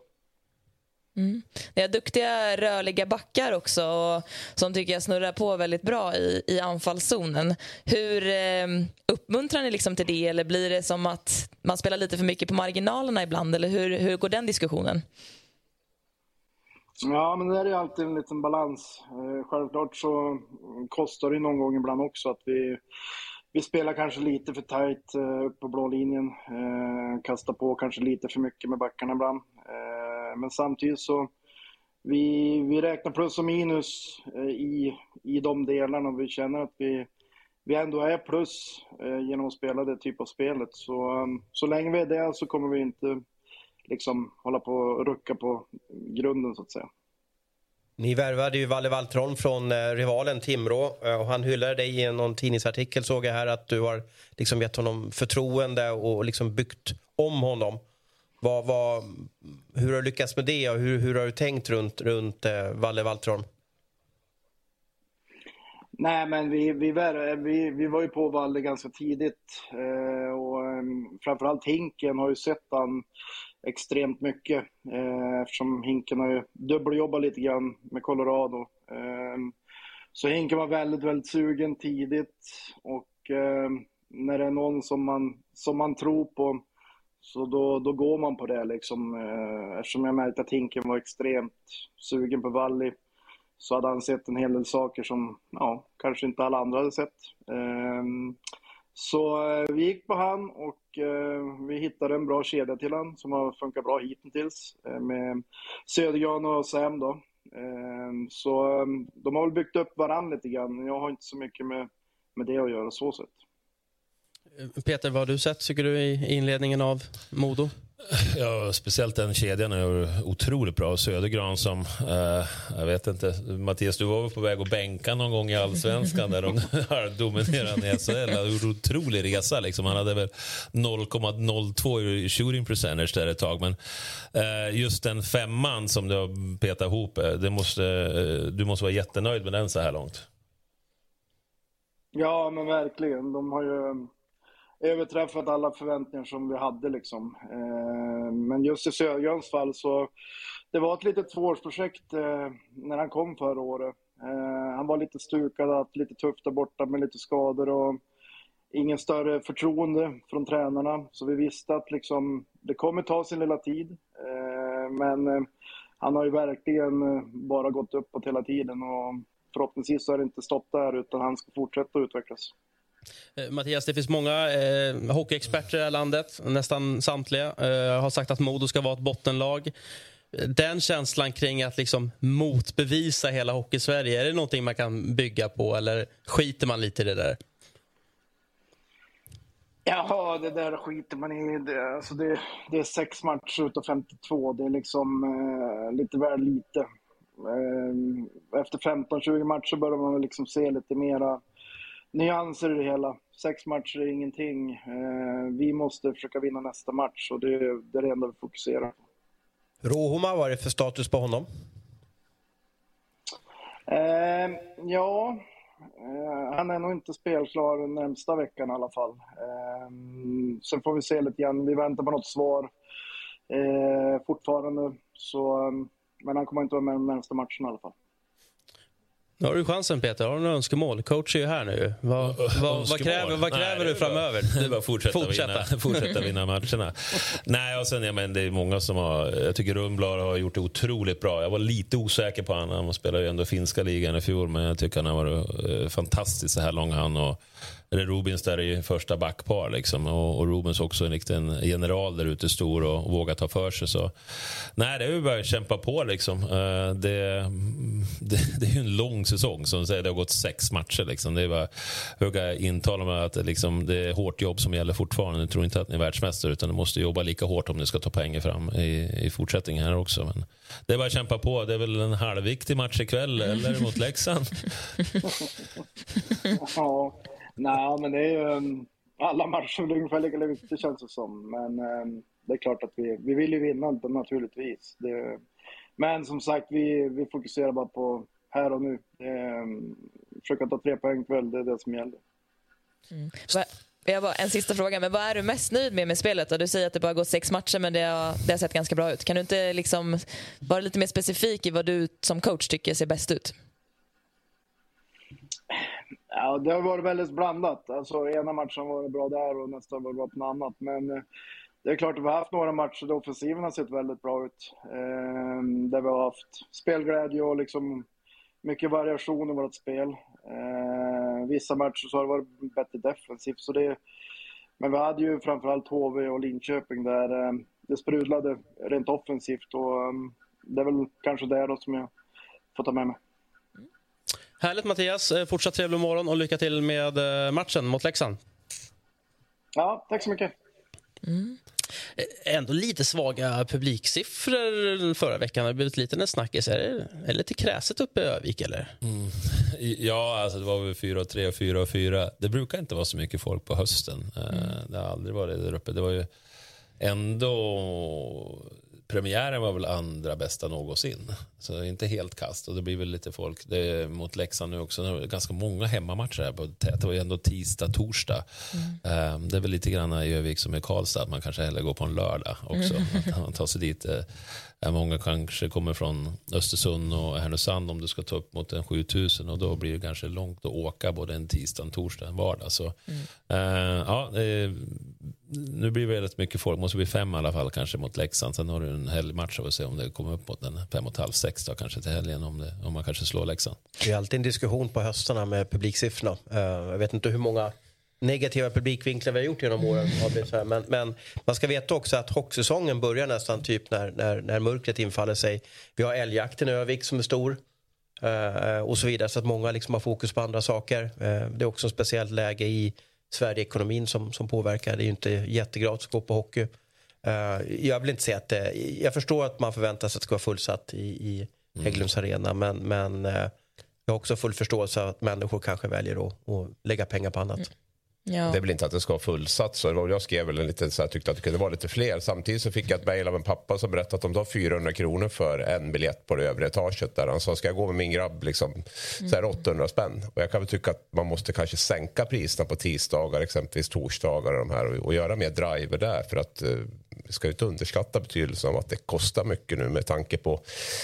Mm. Ni har duktiga rörliga backar också och, som tycker jag snurrar på väldigt bra i, i anfallszonen. Hur eh, uppmuntrar ni liksom till det eller blir det som att man spelar lite för mycket på marginalerna ibland eller hur, hur går den diskussionen? Ja, men det är alltid en liten balans. Eh, självklart så kostar det någon gång ibland också att vi, vi spelar kanske lite för tajt eh, upp på blå linjen. Eh, kastar på kanske lite för mycket med backarna ibland. Men samtidigt så vi, vi räknar plus och minus i, i de delarna och vi känner att vi, vi ändå är plus genom att spela det typ av spelet. Så, så länge vi är det så kommer vi inte liksom hålla på och rucka på grunden så att säga. Ni värvade ju Valle Valtrholm från eh, rivalen Timrå eh, och han hyllade dig i någon tidningsartikel såg jag här att du har liksom gett honom förtroende och liksom byggt om honom. Vad, vad, hur har du lyckats med det och hur, hur har du tänkt runt, runt eh, Valle Valtrholm? Nej, men vi, vi, vi, vi var ju på Valle ganska tidigt eh, och eh, framförallt Hinken har ju sett han extremt mycket eh, eftersom Hinken har ju dubbeljobbat lite grann med Colorado. Eh, så Hinken var väldigt, väldigt sugen tidigt och eh, när det är någon som man, som man tror på så då, då går man på det liksom. Eh, eftersom jag märkte att Hinken var extremt sugen på Valli så hade han sett en hel del saker som ja, kanske inte alla andra hade sett. Ehm, så eh, vi gick på han och eh, vi hittade en bra kedja till han som har funkat bra hittills eh, med Södergran och Sam då. Eh, så eh, de har väl byggt upp varandra lite grann. Jag har inte så mycket med, med det att göra så sett. Eh, Peter, vad har du sett tycker du i inledningen av Modo? Ja, speciellt den kedjan är otroligt bra. Södergran som, eh, jag vet inte, Mattias du var väl på väg att bänka någon gång i Allsvenskan där de dominerade i SHL. Han gjorde en otrolig resa liksom. Han hade väl 0,02 i shooting percentage där ett tag. Men eh, just den femman som du har petat ihop, eh, det måste, eh, du måste vara jättenöjd med den så här långt. Ja, men verkligen. De har ju överträffat alla förväntningar som vi hade liksom. Eh, men just i Sjögrens fall så, det var ett litet tvåårsprojekt eh, när han kom förra året. Eh, han var lite stukad, haft lite tufft där borta med lite skador och ingen större förtroende från tränarna. Så vi visste att liksom, det kommer ta sin lilla tid. Men han har ju verkligen bara gått uppåt hela tiden och förhoppningsvis så har det inte stått där utan han ska fortsätta utvecklas. Eh, Mattias, det finns många eh, hockeyexperter i det här landet, nästan samtliga, eh, har sagt att Modo ska vara ett bottenlag. Den känslan kring att liksom motbevisa hela Hockeysverige, är det någonting man kan bygga på eller skiter man lite i det där? Jaha, det där skiter man i. Det, alltså det, det är sex matcher utav 52. Det är liksom eh, lite väl lite. Eh, efter 15-20 matcher börjar man liksom se lite mera nyanser i det hela. Sex matcher är ingenting. Eh, vi måste försöka vinna nästa match och det, det är det enda vi fokuserar på. Rohoma, vad är det för status på honom? Eh, ja, Eh, han är nog inte spelklar närmsta veckan i alla fall. Eh, sen får vi se lite grann. Vi väntar på något svar eh, fortfarande. Så, men han kommer inte vara med de närmsta matcherna i alla fall. Nu har du chansen Peter. Har du några önskemål? Coach är ju här nu. Vad, vad, vad kräver, vad kräver Nej, du framöver? Det är bara fortsätta, fortsätta. Vinna, fortsätta vinna matcherna. Nej, och sen, ja, men det är många som har... Jag tycker Rundblad har gjort det otroligt bra. Jag var lite osäker på honom. Han spelade ju ändå finska ligan i fjol, men jag tycker han har varit eh, fantastisk så här långt. Han och Rubins där i första backpar. Liksom. Och, och Rubens också en riktig general där ute, stor och, och vågar ta för sig. Så, nej, det är ju bara att kämpa på. Liksom. Uh, det, det, det, är ju en lång säsong. Som säger, det har gått sex matcher. Liksom. Det är bara hugga intala med att liksom, det är hårt jobb som gäller fortfarande. Jag tror inte att ni är världsmästare, utan ni måste jobba lika hårt om ni ska ta poäng fram i, i fortsättningen här också. Men det är bara att kämpa på. Det är väl en halvviktig match ikväll, eller mot Leksand? Nej, men det är ju... Um, alla matcher är ungefär lika viktiga känns det som. Men um, det är klart att vi, vi vill ju vinna naturligtvis. Det, men som sagt, vi, vi fokuserar bara på här och nu. Ehm, um, försöka ta tre poäng kväll, det är det som gäller. Mm. Jag bara, en sista fråga, men vad är du mest nöjd med med spelet? Du säger att det bara gått sex matcher, men det har, det har sett ganska bra ut. Kan du inte liksom vara lite mer specifik i vad du som coach tycker ser bäst ut? Ja, det har varit väldigt blandat. Alltså, ena matchen var det bra där och nästa var det bra på något annat. Men eh, det är klart att vi har haft några matcher där offensiven har sett väldigt bra ut. Eh, där vi har haft spelglädje och liksom mycket variation i vårt spel. Eh, vissa matcher så har det varit bättre defensivt. Så det, men vi hade ju framförallt HV och Linköping där eh, det sprudlade rent offensivt. Och, ehm, det är väl kanske det då som jag får ta med mig. Härligt Mattias. Eh, fortsatt trevlig morgon och lycka till med eh, matchen mot Leksand. Ja, tack så mycket. Mm. Ändå lite svaga publiksiffror förra veckan. Det har blivit lite en snackis. Är det, är det lite kräset uppe i Övik eller? Mm. Ja, alltså det var väl 4 3 4 4. Det brukar inte vara så mycket folk på hösten. Mm. Det har aldrig varit där uppe. Det var ju ändå premiären var väl andra bästa någonsin. Så inte helt kast och det blir väl lite folk. Mot Leksand nu också. Ganska många hemmamatcher här på Det var ju ändå tisdag, torsdag. Mm. Ehm, det är väl lite grann i Övik som i Karlstad. Att man kanske hellre går på en lördag också. Mm. Att man tar sig dit. Eh, många kanske kommer från Östersund och Härnösand om du ska ta upp mot en 7000 och då blir det kanske långt att åka både en tisdag, en torsdag, en vardag. Så, mm. uh, ja, det, nu blir det väldigt mycket folk. måste bli fem i alla fall kanske mot Leksand. Sen har du en helgmatch och se om det kommer upp mot en fem och ett halvt, sex då, kanske till helgen om, det, om man kanske slår Leksand. Det är alltid en diskussion på höstarna med publiksiffrorna. Eh, jag vet inte hur många negativa publikvinklar vi har gjort genom åren. Men, men man ska veta också att hockeysäsongen börjar nästan typ när, när, när mörkret infaller sig. Vi har älgjakten i Övik som är stor. Eh, och så vidare, så att många liksom har fokus på andra saker. Eh, det är också ett speciellt läge i Sverigeekonomin som, som påverkar. Det är ju inte jättegratis att gå på hockey. Uh, jag vill inte säga att det, Jag förstår att man förväntar sig att det ska vara fullsatt i, i mm. Hägglunds arena men, men jag har också full förståelse att människor kanske väljer att, att lägga pengar på annat. Mm. Ja. Det är väl inte att det ska vara fullsatt. Så jag skrev väl en liten, så här, tyckte att det kunde vara lite fler. Samtidigt så fick jag ett mejl av en pappa som berättade att de tar 400 kronor för en biljett på det övre etaget. Där han sa, ska jag gå med min grabb liksom, så här 800 mm. spänn. Och jag kan väl tycka att man måste kanske sänka priserna på tisdagar, exempelvis torsdagar och, de här, och, och göra mer driver där. För att eh, vi ska inte underskatta betydelsen av att det kostar mycket nu med tanke på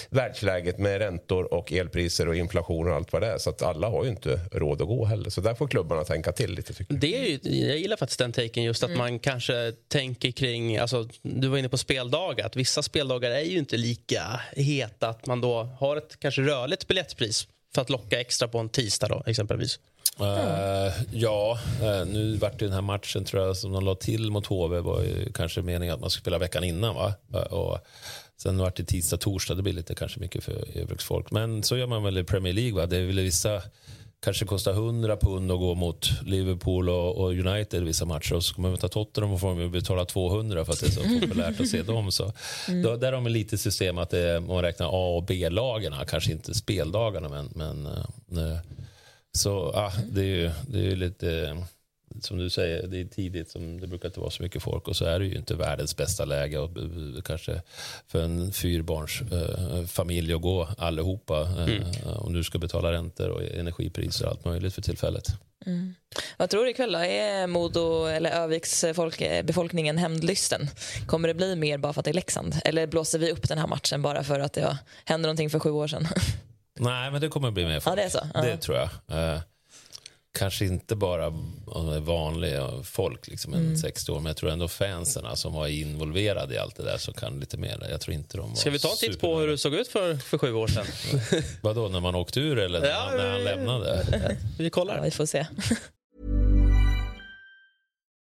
världsläget med räntor och elpriser och inflation och allt vad det är. Så att alla har ju inte råd att gå heller. Så där får klubbarna tänka till lite. Tycker jag. Det är ju, jag gillar faktiskt den taken, just att mm. man kanske tänker kring, alltså, du var inne på speldagar, att vissa speldagar är ju inte lika heta, att man då har ett kanske rörligt biljettpris för att locka extra på en tisdag då, exempelvis. Uh, ja, uh, nu vart den här matchen tror jag som de la till mot HV var ju kanske meningen att man skulle spela veckan innan. va? Uh, och sen vart det tisdag, torsdag. Det blir lite kanske mycket för övrigt folk. Men så gör man väl i Premier League. Va? Det är väl vissa kanske kostar 100 pund att gå mot Liverpool och, och United vissa matcher och så kommer man möta Tottenham och får man betala 200 för att det är så populärt att se dem. Så, mm. då, där har man lite system att det, man räknar A och B-lagen, kanske inte speldagarna men, men så ah, det är ju det är lite, som du säger, det är tidigt, som det brukar inte vara så mycket folk och så är det ju inte världens bästa läge och kanske för en fyrbarns eh, familj att gå allihopa eh, mm. om du ska betala räntor och energipriser och allt möjligt för tillfället. Mm. Vad tror du ikväll då? Är Modo eller Öviks folk, befolkningen hämndlysten? Kommer det bli mer bara för att det är Leksand? Eller blåser vi upp den här matchen bara för att det hände någonting för sju år sedan? Nej, men det kommer bli mer folk. Ja, det, är så. Ja. det tror jag. Eh, kanske inte bara vanliga folk, liksom en mm. 60 år, men jag tror ändå fansen som var involverade i allt det där så kan lite mer. Jag tror inte de Ska vi ta en titt på hur det såg ut för, för sju år sedan? Vadå, när man åkte ur eller när, ja, när han lämnade? vi kollar. Ja, vi får se.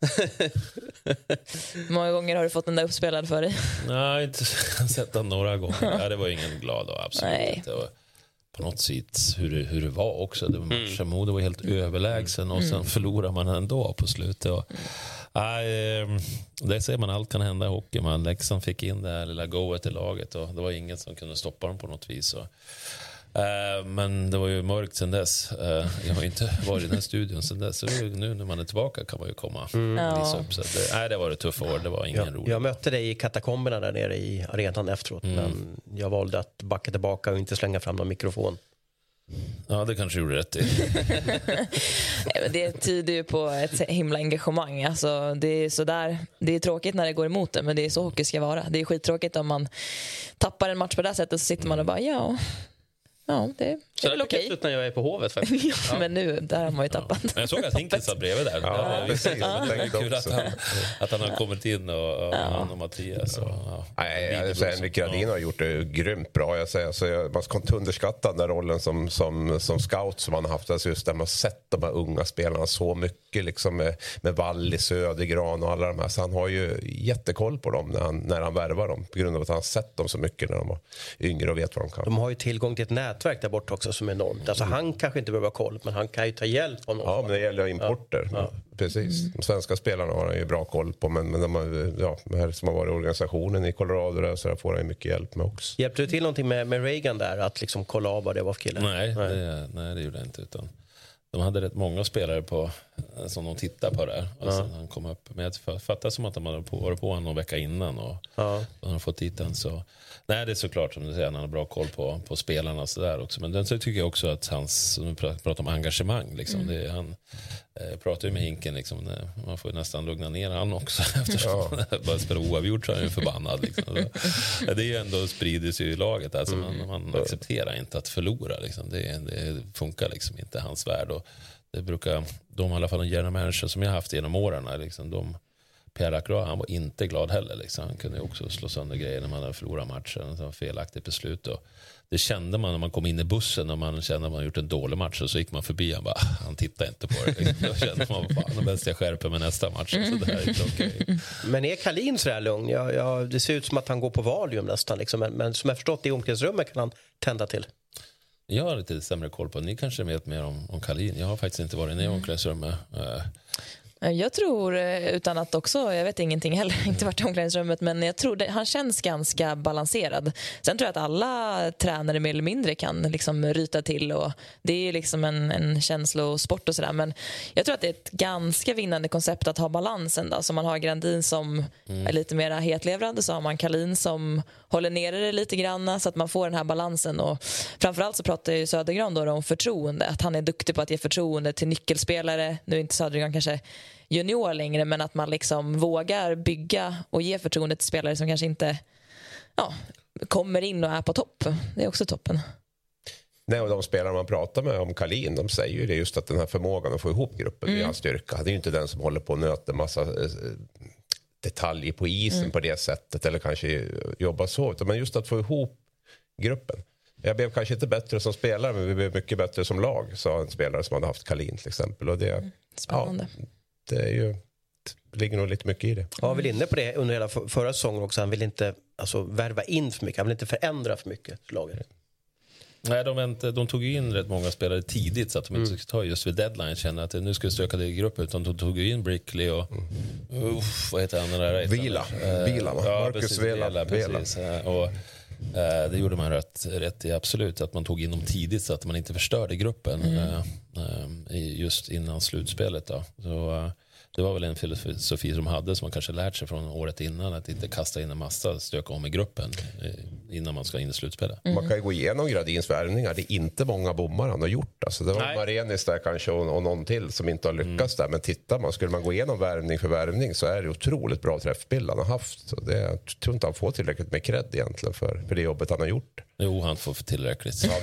många gånger har du fått den där uppspelad för dig? Nej, inte sett den några gånger. Ja, det var ingen glad av, absolut Nej. inte. Och på något sätt hur det, hur det var också. Det var matchen, mm. Modo var helt överlägsen och sen mm. förlorar man ändå på slutet. Och, nej, ehm, det ser man, allt kan hända i hockey. Man Leksand fick in det här lilla goet i laget och det var ingen som kunde stoppa dem på något vis. Och, men det var ju mörkt sen dess. Uh, jag har inte varit i den här studion sen dess. Så nu när man är tillbaka kan man ju komma mm. visa upp. Så det, nej, det var ett tufft år. Det var ingen jag, rolig. Jag mötte dig i katakomberna där nere i arenan efteråt. Mm. Men jag valde att backa tillbaka och inte slänga fram någon mikrofon. Ja, det kanske gjorde rätt i. det tyder ju på ett himla engagemang. Alltså, det, är sådär, det är tråkigt när det går emot det, men det är så hockey ska vara. Det är skittråkigt om man tappar en match på det här sättet så sitter man och bara ja, Ja, det så är väl okej. Så ut när jag är på Hovet faktiskt. ja, ja. Men nu, där har man ju tappat. Ja. Men jag såg att Hinken satt bredvid där. Ja, ja, precis. Ja. Det är kul att han, att han har kommit in och, och han och Mattias. Och, ja. Nej, jag säger, Henrik Gradin har gjort det grymt bra. Jag säger, alltså, man ska inte underskatta den där rollen som, som, som scout som han har haft. Alltså just där man sett de här unga spelarna så mycket liksom med, med Walli, Södergran och alla de här. Så han har ju jättekoll på dem när han, när han värvar dem. På grund av att han har sett dem så mycket när de var yngre och vet vad de kan. De har ju tillgång till ett nätverk där borta också som är enormt. Alltså, mm. Han kanske inte behöver ha koll, men han kan ju ta hjälp av någon. Ja, men det gäller importer. Ja. Ja. Precis. Mm. De svenska spelarna har han ju bra koll på, men, men de, ja, de här som har varit i organisationen i Colorado där, så där får han ju mycket hjälp med också. Hjälpte du till någonting med, med Reagan där, att liksom kolla av vad det var för kille? Nej, nej. Det, nej, det gjorde jag inte. Utan de hade rätt många spelare på, som de tittade på där. Och ja. han kom upp. Men jag fattade som att de hade varit på honom någon vecka innan och ja. de hade fått dit den. Så Nej, det är såklart som du säger, han har bra koll på, på spelarna så där också. Men den så tycker jag också att hans, nu pratar om engagemang, liksom, mm. det, han eh, pratar ju med Hinken, liksom, man får nästan lugna ner han också. Eftersom ja. bara spelar oavgjort så är han ju förbannad. Liksom. Så, det är ju ändå sprider sig i laget, alltså, mm. man, man accepterar inte att förlora. Liksom. Det, det funkar liksom inte hans värld. Och det brukar, de i alla fall de general manager som jag haft genom åren, liksom, de Pierre Lacroix, han var inte glad heller. Liksom. Han kunde också slå sönder grejer när man hade förlorat matchen. Så felaktigt beslut. Och det kände man när man kom in i bussen och man kände att man gjort en dålig match. Och så gick man förbi och bara, han tittade inte på det. Liksom. Då kände man, fan, bäst jag skärper mig nästa match. Så det här är inte okay. Men är Kalin så här lugn? Ja, ja, det ser ut som att han går på Valium nästan. Liksom. Men, men som jag förstått i omklädningsrummet kan han tända till. Jag har lite sämre koll på Ni kanske vet mer om, om Kalin. Jag har faktiskt inte varit nere i omklädningsrummet. Uh, Jag tror, eh, utan att också, jag vet ingenting heller, inte varit i omklädningsrummet, men jag tror det, han känns ganska balanserad. Sen tror jag att alla tränare mer eller mindre kan liksom ryta till och det är liksom en, en känslosport och sådär. Men jag tror att det är ett ganska vinnande koncept att ha balansen då. Så man har Grandin som mm. är lite mer hetlevrad, så har man Kalin som håller nere det lite grann så att man får den här balansen. Och framförallt så pratar ju Södergran då om förtroende, att han är duktig på att ge förtroende till nyckelspelare. Nu är inte Södergran kanske junior längre men att man liksom vågar bygga och ge förtroende till spelare som kanske inte ja, kommer in och är på topp. Det är också toppen. Nej, och de spelare man pratar med om Kalin, de säger ju det just att den här förmågan att få ihop gruppen mm. är hans styrka. Det är ju inte den som håller på och nöter massa eh, detaljer på isen mm. på det sättet eller kanske jobba så. Men just att få ihop gruppen. Jag blev kanske inte bättre som spelare men vi blev mycket bättre som lag, sa en spelare som hade haft Kalin till exempel. Och det, mm. Spännande. Ja, det är ju det ligger nog lite mycket i det. Ja, väl inne på det under hela förra säsongen också. Han vill inte alltså, värva in för mycket. Han vill inte förändra för mycket laget. Nej, de, vänt, de tog in rätt många spelare tidigt så att de inte mm. skulle ta just vid deadline känna att nu ska vi stöka det i gruppen. Utan de tog in Brickley och mm. uff, vad heter han den där? Vila. Vila va? Ja, Marcus Vela. Vela, precis. Vela. Och, uh, det gjorde man rätt, rätt i absolut. Att man tog in dem tidigt så att man inte förstörde gruppen. Mm. Just innan slutspelet. Då. Så, det var väl en filosofi som hade som man kanske lärt sig från året innan att inte kasta in en massa stöka om i gruppen eh, innan man ska in i slutspelet. Mm. Man kan ju gå igenom Gradins värvningar. Det är inte många bommar han har gjort. Alltså det var Nej. Marenis där kanske och, och någon till som inte har lyckats mm. där. Men tittar man, skulle man gå igenom värvning för värvning så är det otroligt bra träffbild han har haft. Så det, jag tror inte han får tillräckligt med cred egentligen för, för det jobbet han har gjort. Jo, han får för tillräckligt.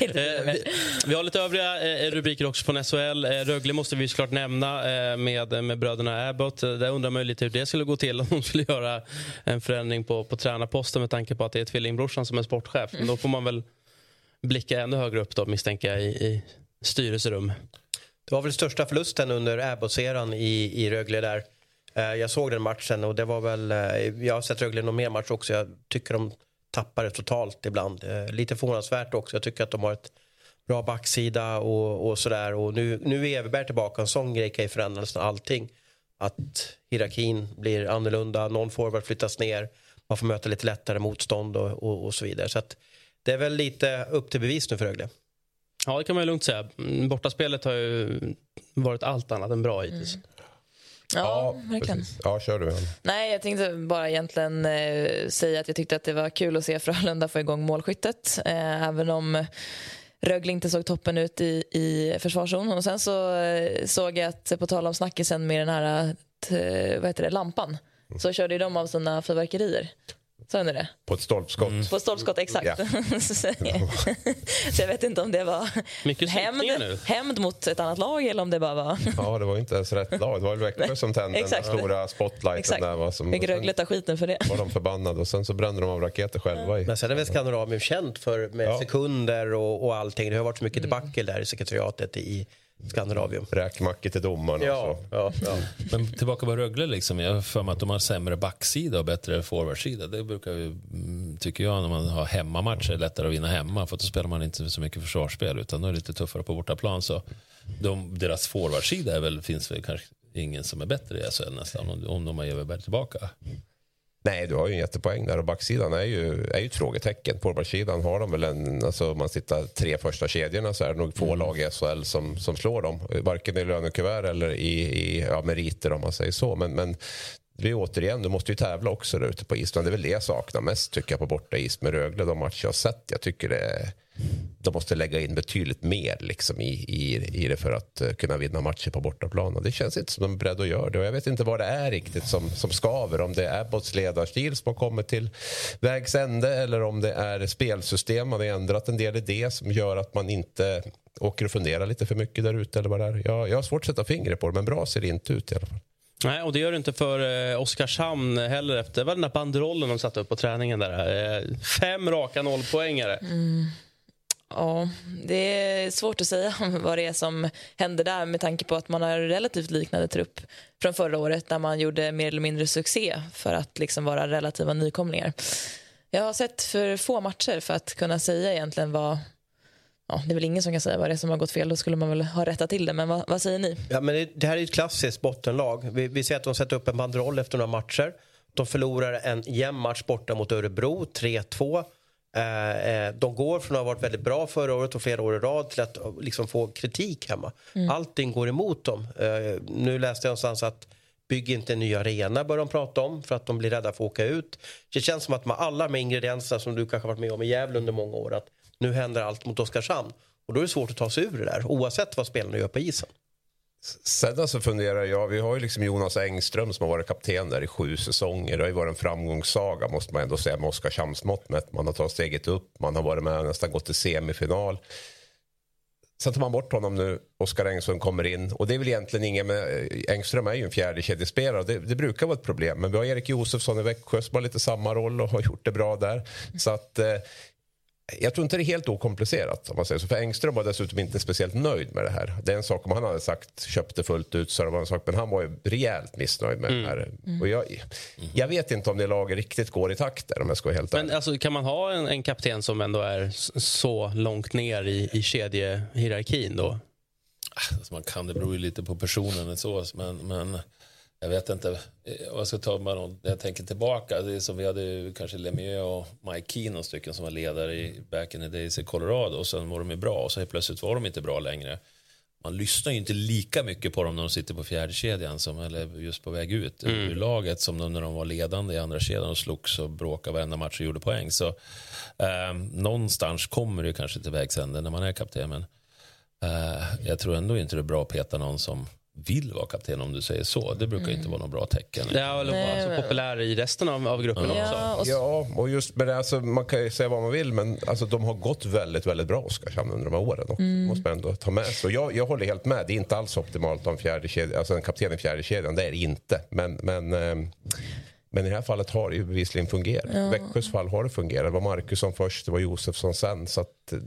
Eh, vi, vi, har lite övriga eh, rubriker också från SHL. Eh, Rögle måste vi såklart nämna med, med bröderna Abbott. Där undrar man lite hur det skulle gå till om de skulle göra en förändring på, på tränarposten med tanke på att det är tvillingbrorsan som är sportchef. Men då får man väl blicka ännu högre upp då, misstänker jag, i, i styrelserum. Det var väl största förlusten under Abbott-eran i, i Rögle där. Eh, jag såg den matchen och det var väl, eh, jag har sett Rögle någon mer match också. Jag tycker de tappar det totalt ibland. Eh, lite förvånansvärt också. Jag tycker att de har ett bra backsida och, och sådär. Och nu, nu är Everberg tillbaka. En sån grej kan ju förändra nästan allting. Att hierarkin blir annorlunda, någon forward flyttas ner, man får möta lite lättare motstånd och, och, och så vidare. Så att det är väl lite upp till bevis nu för Rögle. Ja, det kan man lugnt säga. Bortaspelet har ju varit allt annat än bra hittills. Mm. Ja, verkligen. Ja, kör du. Nej, jag tänkte bara egentligen eh, säga att jag tyckte att det var kul att se Frölunda få igång målskyttet. Eh, även om Rögle inte såg toppen ut i, i försvarszon. Och sen så eh, såg jag att, på tal om snackisen med den här eh, vad heter det, lampan, så körde de av sina fyrverkerier. Sa ni det? På ett stolpskott. Mm. På ett stolpskott, exakt. Ja. så jag vet inte om det var hämnd, hämnd mot ett annat lag eller om det bara var... ja, det var inte ens rätt lag. Det var Växjö som tände den stora spotlighten. Exakt. Där, var som, Fick Rögle ta skiten för det. var de förbannade och sen så brände de av raketer själva. I. Men sen är väl Skandinavien känt för med ja. sekunder och, och allting. Det har varit så mycket mm. debacle där i sekretariatet i Skandinavium. Räkmackor till domarna. Ja, ja, ja. Men tillbaka på Rögle, liksom. jag har för mig att de har sämre backsida och bättre forwardsida. Det brukar ju, mm, tycker jag, när man har hemmamatcher, lättare att vinna hemma. För då spelar man inte så mycket försvarsspel, utan då är det lite tuffare på bortaplan. Så de, deras forwardsida är väl, finns väl kanske ingen som är bättre i SHL nästan, om, om de har Everberg tillbaka. Nej, du har ju en jättepoäng där och backsidan är ju, är ju ett frågetecken. Forwardsidan har de väl en, alltså om man tittar tre första kedjorna så är det nog få mm. lag i SHL som, som slår dem. Varken i lönekuvert eller i, i ja, meriter om man säger så. Men, men det är återigen, du måste ju tävla också där ute på isen. Det är väl det jag saknar mest tycker jag på borta is med Rögle, de matcher jag har sett. Jag tycker det, de måste lägga in betydligt mer liksom i, i, i det för att uh, kunna vinna matcher på bortaplan. Och det känns inte som de är beredda att göra det. Och jag vet inte vad det är riktigt som, som skaver. Om det är Abbotts ledarstil som har kommit till vägs ände eller om det är spelsystem. Man har ändrat en del i det som gör att man inte åker och funderar lite för mycket där ute. Eller vad det är. Jag, jag har svårt att sätta fingret på det, men bra ser det inte ut i alla fall. Nej, och det gör det inte för eh, Oskarshamn heller. Efter. Det var den där banderollen de satte upp på träningen. där. Eh, fem raka nollpoängare. Mm. Ja, det är svårt att säga vad det är som händer där med tanke på att man har relativt liknande trupp från förra året där man gjorde mer eller mindre succé för att liksom vara relativa nykomlingar. Jag har sett för få matcher för att kunna säga egentligen vad, ja, det är väl ingen som kan säga vad det är som har gått fel. Då skulle man väl ha rättat till det. Men vad, vad säger ni? Ja, men det, det här är ett klassiskt bottenlag. Vi, vi ser att de sätter upp en banderoll efter några matcher. De förlorar en jämn match borta mot Örebro, 3-2. Eh, eh, de går från att ha varit väldigt bra förra året och flera år i rad till att liksom få kritik hemma. Mm. Allting går emot dem. Eh, nu läste jag någonstans att bygg inte en ny arena bör de prata om för att de blir rädda för att åka ut. Det känns som att med alla de ingredienserna som du kanske varit med om i Gävle under många år att nu händer allt mot Oskarshamn. Och då är det svårt att ta sig ur det där oavsett vad spelarna gör på isen. Sen så funderar jag, vi har ju liksom Jonas Engström som har varit kapten där i sju säsonger. Det har ju varit en framgångssaga måste man ändå säga med Oskarshamns mått mätt. Man har tagit steget upp, man har varit med och nästan gått till semifinal. Sen tar man bort honom nu, Oskar Engström kommer in. Och det är väl egentligen ingen med, eh, Engström är ju en fjärdekedjespelare och det, det brukar vara ett problem. Men vi har Erik Josefsson i Växjö som har lite samma roll och har gjort det bra där. Så att eh, jag tror inte det är helt okomplicerat. Om man säger så. För Engström var dessutom inte speciellt nöjd med det här. Det är en sak om han hade sagt köpte fullt ut så det var en sak. Men han var ju rejält missnöjd med mm. det här. Mm. Och jag, jag vet inte om det laget riktigt går i takt där om jag ska vara helt Men alltså, kan man ha en, en, kapten som ändå är så långt ner i, i kedjehierarkin då? Alltså man kan, det beror ju lite på personen. Så, men, men jag vet inte, jag ska ta bara jag tänker tillbaka, det är som vi hade kanske Lemieux och Mike Keenan stycken som var ledare i back in the days i Colorado och sen var de ju bra och så helt plötsligt var de inte bra längre. Man lyssnar ju inte lika mycket på dem när de sitter på fjärde kedjan som, eller just på väg ut mm. ur laget som när de var ledande i andra kedjan och slogs och bråkade varenda match och gjorde poäng. Så eh, någonstans kommer det kanske till vägs ände när man är kapten. Men eh, jag tror ändå inte det är bra att peta någon som vill vara kapten om du säger så. Det brukar mm. inte vara något bra tecken. Ja, eller vara så populär i resten av, av gruppen ja, också. Och ja, och just med det, alltså, man kan ju säga vad man vill men alltså, de har gått väldigt, väldigt bra Oskarshamn under de här åren. Och, mm. måste man ändå ta med. Så jag, jag håller helt med. Det är inte alls optimalt en, fjärde kedja, alltså en kapten i fjärde kedjan. Det är det inte. Men, men eh, men i det här fallet har det ju bevisligen fungerat. Ja. Växjös fall har det fungerat. Det var Markusson först, det var Josefsson sen. Så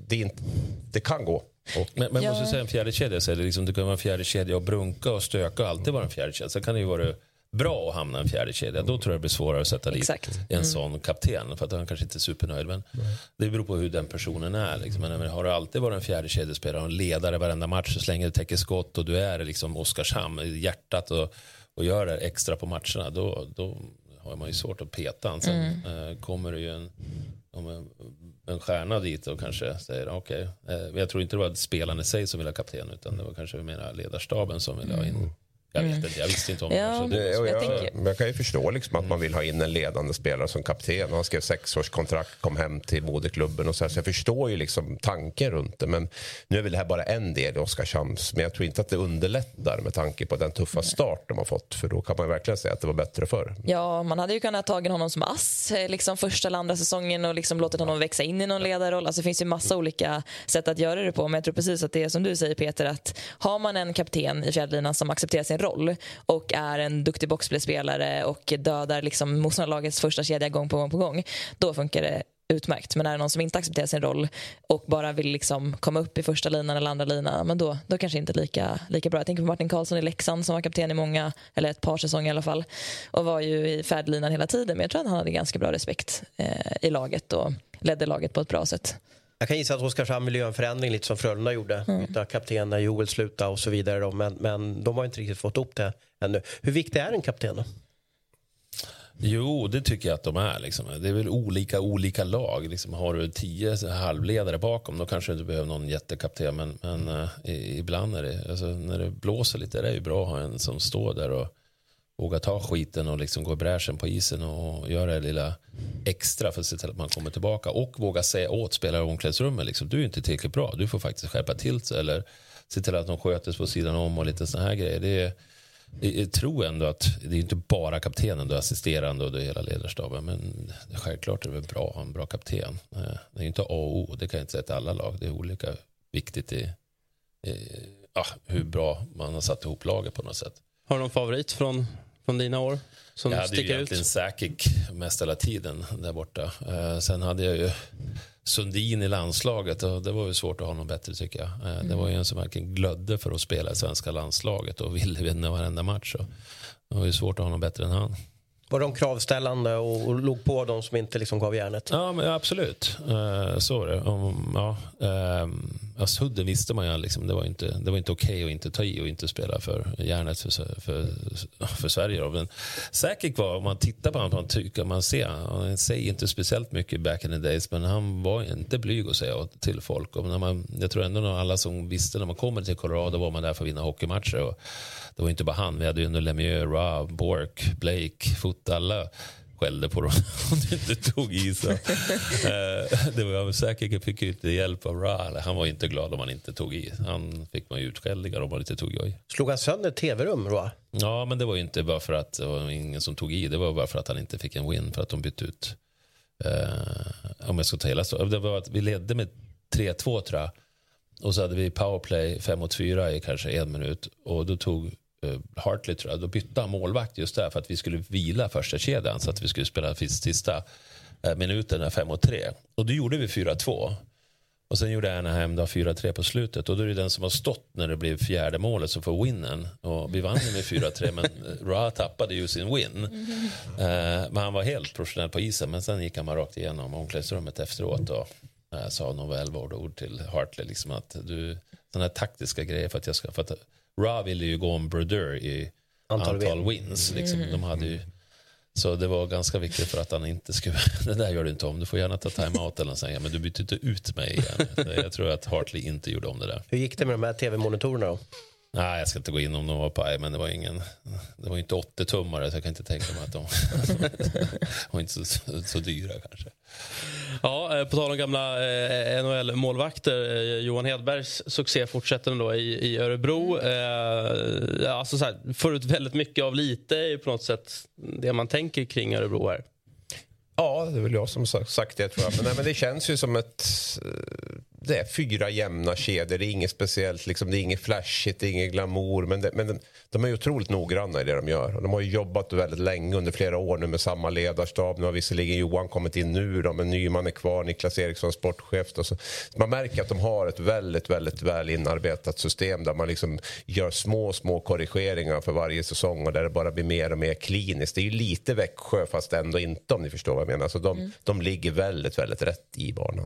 det, inte, det kan gå. Och, men men ja. måste säga en fjärde kedja, så det, liksom, det kan vara en fjärde kedja och brunka och stöka och alltid vara en fjärde kedja. Sen kan det ju vara bra att hamna i en fjärde kedja. Då tror jag det blir svårare att sätta dit Exakt. en mm. sån kapten. För att han kanske inte är supernöjd. Men mm. det beror på hur den personen är. Liksom. Men har du alltid varit en fjärde kedjespelare och en ledare varenda match så länge du täcker skott och du är liksom Oskarshamn, hjärtat och, och gör det extra på matcherna. Då, då har man ju svårt att peta. Sen mm. eh, kommer det ju en, en, en stjärna dit och kanske säger okej. Okay. Eh, jag tror inte det var spelarna i sig som ville ha kapten utan det var kanske mera ledarstaben som ville ha in. Mm. Jag vet mm. inte, jag visste inte om ja, det. det jag, jag, jag, kan ju förstå liksom att man vill ha in en ledande spelare som kapten. Han skrev sexårskontrakt, kom hem till moderklubben och så, här, så jag förstår ju liksom tanken runt det. Men nu är väl det här bara en del i Oskarshamns. Men jag tror inte att det underlättar med tanke på den tuffa start de har fått. För då kan man verkligen säga att det var bättre förr. Ja, man hade ju kunnat ta honom som ass eh, liksom första eller andra säsongen och liksom låtit honom växa in i någon ledarroll. Alltså, det finns ju massa olika sätt att göra det på. Men jag tror precis att det är som du säger Peter, att har man en kapten i fjärdelinan som accepterar sin roll och är en duktig boxplayspelare och dödar liksom motståndarlagets första kedja gång på gång på gång, då funkar det utmärkt. Men är det någon som inte accepterar sin roll och bara vill liksom komma upp i första linan eller andra linan, men då, då kanske inte lika, lika bra. Jag tänker på Martin Karlsson i Leksand som var kapten i många, eller ett par säsonger i alla fall, och var ju i färdlinan hela tiden. Men jag tror att han hade ganska bra respekt eh, i laget och ledde laget på ett bra sätt. Jag kan gissa att Oskarshamn vill göra en förändring lite som Frölunda gjorde. Mm. Byta kapten när Joel slutade och så vidare. Då. Men, men de har inte riktigt fått upp det ännu. Hur viktig är en kapten då? Jo, det tycker jag att de är. Liksom. Det är väl olika olika lag. Liksom, har du tio halvledare bakom då kanske du inte behöver någon jättekapten. Men, men uh, ibland är det, alltså, när det blåser lite, det är ju bra att ha en som står där och våga ta skiten och liksom gå i bräschen på isen och göra det lilla extra för att se till att man kommer tillbaka och våga säga åt spelare i omklädningsrummet liksom, du är inte tillräckligt bra, du får faktiskt skärpa till sig eller se till att de sköter sig på sidan om och lite sådana här grejer. Det är, jag tror ändå att det är inte bara kaptenen, du assisterande och det hela ledarstaben. Men självklart är det väl bra att ha en bra kapten. Eh, det är inte A och O, det kan jag inte säga till alla lag. Det är olika viktigt i, i ja, hur bra man har satt ihop laget på något sätt. Har du någon favorit från från dina år? Som jag hade ju egentligen Säkik mest hela tiden där borta. Eh, sen hade jag ju Sundin i landslaget och det var ju svårt att ha någon bättre tycker jag. Eh, det var ju en som verkligen glödde för att spela i svenska landslaget och ville vinna varenda match. Och det var ju svårt att ha någon bättre än han. Var de kravställande och, och låg på de som inte liksom gav järnet? Ja, men absolut. Uh, så var det. Um, ja, uh, alltså, Sudden visste man ju, liksom, det var inte, det var inte okej okay att inte ta i och inte spela för järnet för, för, för Sverige. Då. Men säkert var, om man tittar på honom, man tycker man ser, han säger inte speciellt mycket back in the days, men han var inte blyg att säga till folk. Och när man, jag tror ändå att alla som visste när man kommer till Colorado var man där för att vinna hockeymatcher. Och det var inte bara han, vi hade ju Lemieux, Rob, Bork, Blake, Foot, alla skällde på dem om du inte tog i. Så. Eh, det var säkert fick ju inte hjälp av Ra. Han var inte glad om han inte tog i. Han fick man ju utskällningar om han inte tog i. Slog han sönder tv-rum, Ra? Ja, men det var ju inte bara för att det var ingen som tog i. Det var bara för att han inte fick en win för att de bytte ut. Uh, om jag ska ta hela Det var att vi ledde med 3-2 tror jag. Och så hade vi powerplay 5 mot 4 i kanske en minut. Och då tog Hartley tror jag, då bytte han målvakt just där för att vi skulle vila första kedjan så att vi skulle spela sista uh, minuten 5 mot 3. Och då gjorde vi 4-2. Och sen gjorde Anaheim 4-3 på slutet och då är det den som har stått när det blev fjärde målet som får winnen. Och vi vann med 4-3 men Ra tappade ju sin win. Uh, men han var helt professionell på isen men sen gick han bara rakt igenom omklädningsrummet efteråt och sa några välvalda ord till Hartley liksom att du, sådana här taktiska grejer för att jag ska, för att Ra ville ju gå om Brodeur i antal, antal wins. Liksom. De hade ju, så det var ganska viktigt för att han inte skulle, det där gör du inte om, du får gärna ta time-out eller säga, men du byter inte ut mig igen. Jag tror att Hartley inte gjorde om det där. Hur gick det med de här tv-monitorerna då? Nej, jag ska inte gå in om de var paj, men det var ingen, det var inte 80-tummare så jag kan inte tänka mig att de var inte så, så dyra kanske. Ja, eh, på tal om gamla eh, NHL-målvakter. Eh, Johan Hedbergs succé fortsätter då i, i Örebro. Eh, alltså så här, förut väldigt mycket av lite är på något sätt det man tänker kring Örebro här. Ja, det är väl jag som sagt det tror jag. Men, nej, men det känns ju som ett det är fyra jämna kedjor. Det är inget speciellt, liksom, det är inget flashigt, det är inget glamour. Men, det, men de, de är otroligt noggranna i det de gör. Och de har jobbat väldigt länge, under flera år nu med samma ledarstab. Nu har visserligen Johan kommit in nu, då, men Nyman är kvar, Niklas Eriksson sportchef. Och så. Man märker att de har ett väldigt, väldigt väl inarbetat system där man liksom gör små, små korrigeringar för varje säsong och där det bara blir mer och mer kliniskt. Det är ju lite Växjö, fast ändå inte om ni förstår vad jag menar. Så de, mm. de ligger väldigt, väldigt rätt i banan.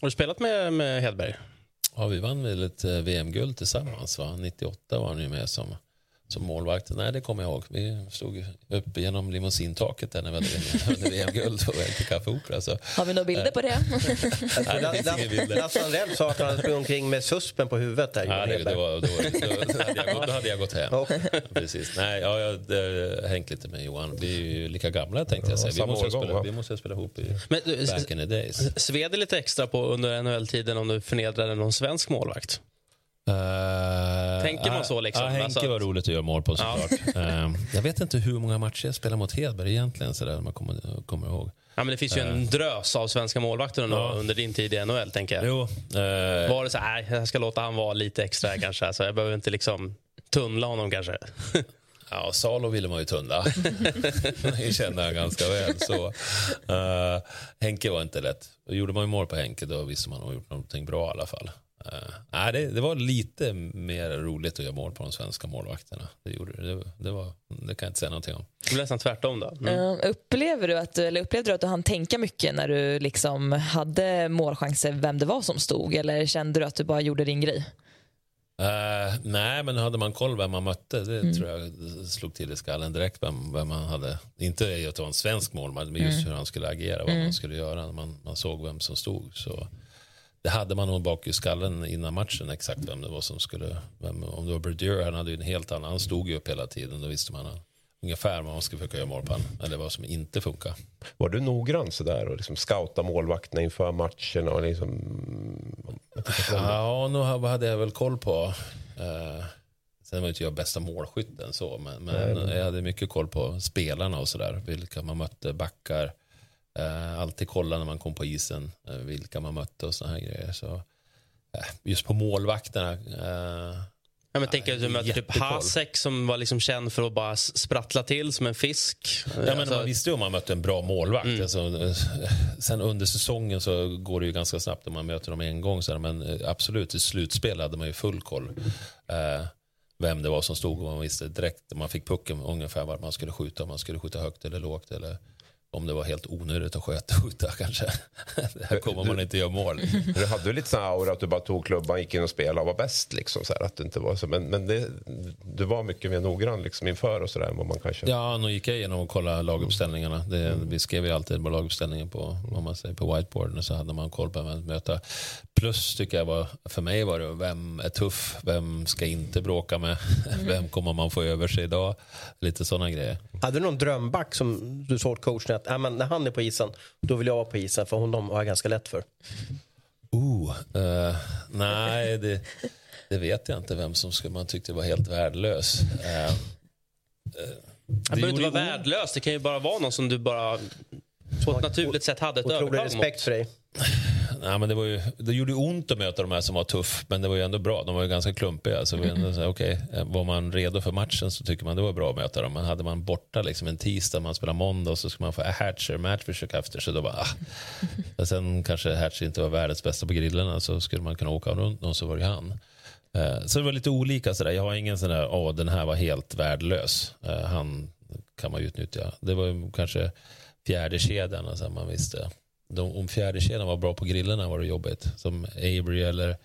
Har du spelat med, med Hedberg? Ja, vi vann väl ett eh, VM-guld tillsammans. Va? 98 var han ju med som som målvakt. Nej, det kommer jag ihåg. Vi stod uppe genom limousintaket där när vi hade VM-guld och väl till Café Opera. Så. Har vi några bilder på det? Lasse Andrell sa att han sprang omkring med suspen på huvudet. Där, ja, det, det var, då, då, då, hade jag, då hade jag gått hem. Precis. Nej, ja, jag har hängt lite med Johan. Vi är ju lika gamla tänkte jag säga. Vi måste, spela, vi måste spela ihop i Men, back in the days. Sved lite extra på under NHL-tiden om du förnedrade någon svensk målvakt? Uh, Tänker man så? Liksom? Ja, Henke alltså var roligt att göra mål på såklart. Ja. uh, jag vet inte hur många matcher jag spelade mot Hedberg egentligen, så där, man kommer, kommer ihåg. Ja, men det finns ju en uh, drös av svenska målvakter ja. under din tid i NHL. tänker jag. Jo, var det så här, jag ska låta han vara lite extra kanske. Alltså, jag behöver inte liksom tunnla honom kanske. Ja, Salo ville man ju tunnla. det kände jag ganska väl. Så, uh, Henke var inte lätt. Gjorde man ju mål på Henke då visste man att man gjort någonting bra i alla fall. Uh, nej, det, det, var lite mer roligt att göra mål på de svenska målvakterna. Det, gjorde, det, det, var, det kan jag inte säga någonting om. Det blev nästan tvärtom då. Mm. Uh, upplever du att, eller upplevde du att du hann tänka mycket när du liksom hade målchanser vem det var som stod? Eller kände du att du bara gjorde din grej? Uh, nej, men hade man koll vem man mötte, det mm. tror jag slog till i skallen direkt vem, vem man hade. Inte att det var en svensk målman, men just mm. hur han skulle agera, vad mm. man skulle göra. Man, man såg vem som stod. Så det hade man nog bak i skallen innan matchen exakt vem det var som skulle, vem, om det var Brodeur, han hade ju en helt annan, han stod ju upp hela tiden, då visste man ungefär vad man skulle försöka göra mål på eller vad som inte funkar. Var du noggrann sådär och liksom scouta målvakterna inför matchen? Och liksom, ja, nu hade jag väl koll på. Eh, sen var inte jag bästa målskytten så, men, men jag hade mycket koll på spelarna och sådär. Vilka man mötte, backar, alltid kolla när man kom på isen eh, vilka man mötte och såna här grejer. Så, eh, just på målvakterna. Eh, Ja, men tänker att du möter typ Hasek som var liksom känd för att bara sprattla till som en fisk. Ja, men Alltså- man visste ju om man mötte en bra målvakt. Mm. Alltså, eh, sen under säsongen så går det ju ganska snabbt om man möter dem en gång. Så men eh, absolut, i slutspel hade man ju full koll. Eh, vem det var som stod och man visste direkt man fick pucken ungefär vart man skulle skjuta. Om man skulle skjuta högt eller lågt. Eller om det var helt onödigt att skjuta, skjuta kanske. Det här kommer man inte göra mål. Du hade ju lite sån här aura att du bara tog klubban, gick in och spelade och var bäst. Liksom, så här, att det inte var så. Men, men det, du var mycket mer noggrann liksom, inför och sådär. Man kanske... Ja, nu gick jag igenom och kollade laguppställningarna. Det, vi skrev ju alltid på laguppställningen på, om man säger, på whiteboarden så hade man koll på vem man möta. Plus tycker jag var, för mig var det vem är tuff, vem ska inte bråka med, vem kommer man få över sig idag? Lite sådana grejer. Hade du någon drömback som du sa åt coachen att äh, men när han är på isen, då vill jag vara på isen för honom har jag ganska lätt för? Oh, eh, nej, det, det vet jag inte vem som skulle, man tyckte var helt värdelös. Eh, eh, Det behöver inte vara värdelöst. Det kan ju bara vara någon som du bara på ett naturligt sätt hade ett övertag respekt mot. för dig. Nej, men det, var ju, det gjorde ont att möta de här som var tuff, men det var ju ändå bra. De var ju ganska klumpiga. Så mm. ändå, så okay, eh, var man redo för matchen så tycker man det var bra att möta dem. Men hade man borta liksom en tisdag, man spelar måndag och så ska man få a Hatcher matchförsök efter. Så då bara, ah. Sen kanske Hatcher inte var världens bästa på grillarna så skulle man kunna åka runt någon så var det ju han. Eh, så det var lite olika sådär. Jag har ingen sån där, åh den här var helt värdelös. Eh, han kan man utnyttja. Det var kanske fjärde kedjan, så man visste. De, om fjärdekedjan var bra på grillarna var det jobbigt. Som Avery eller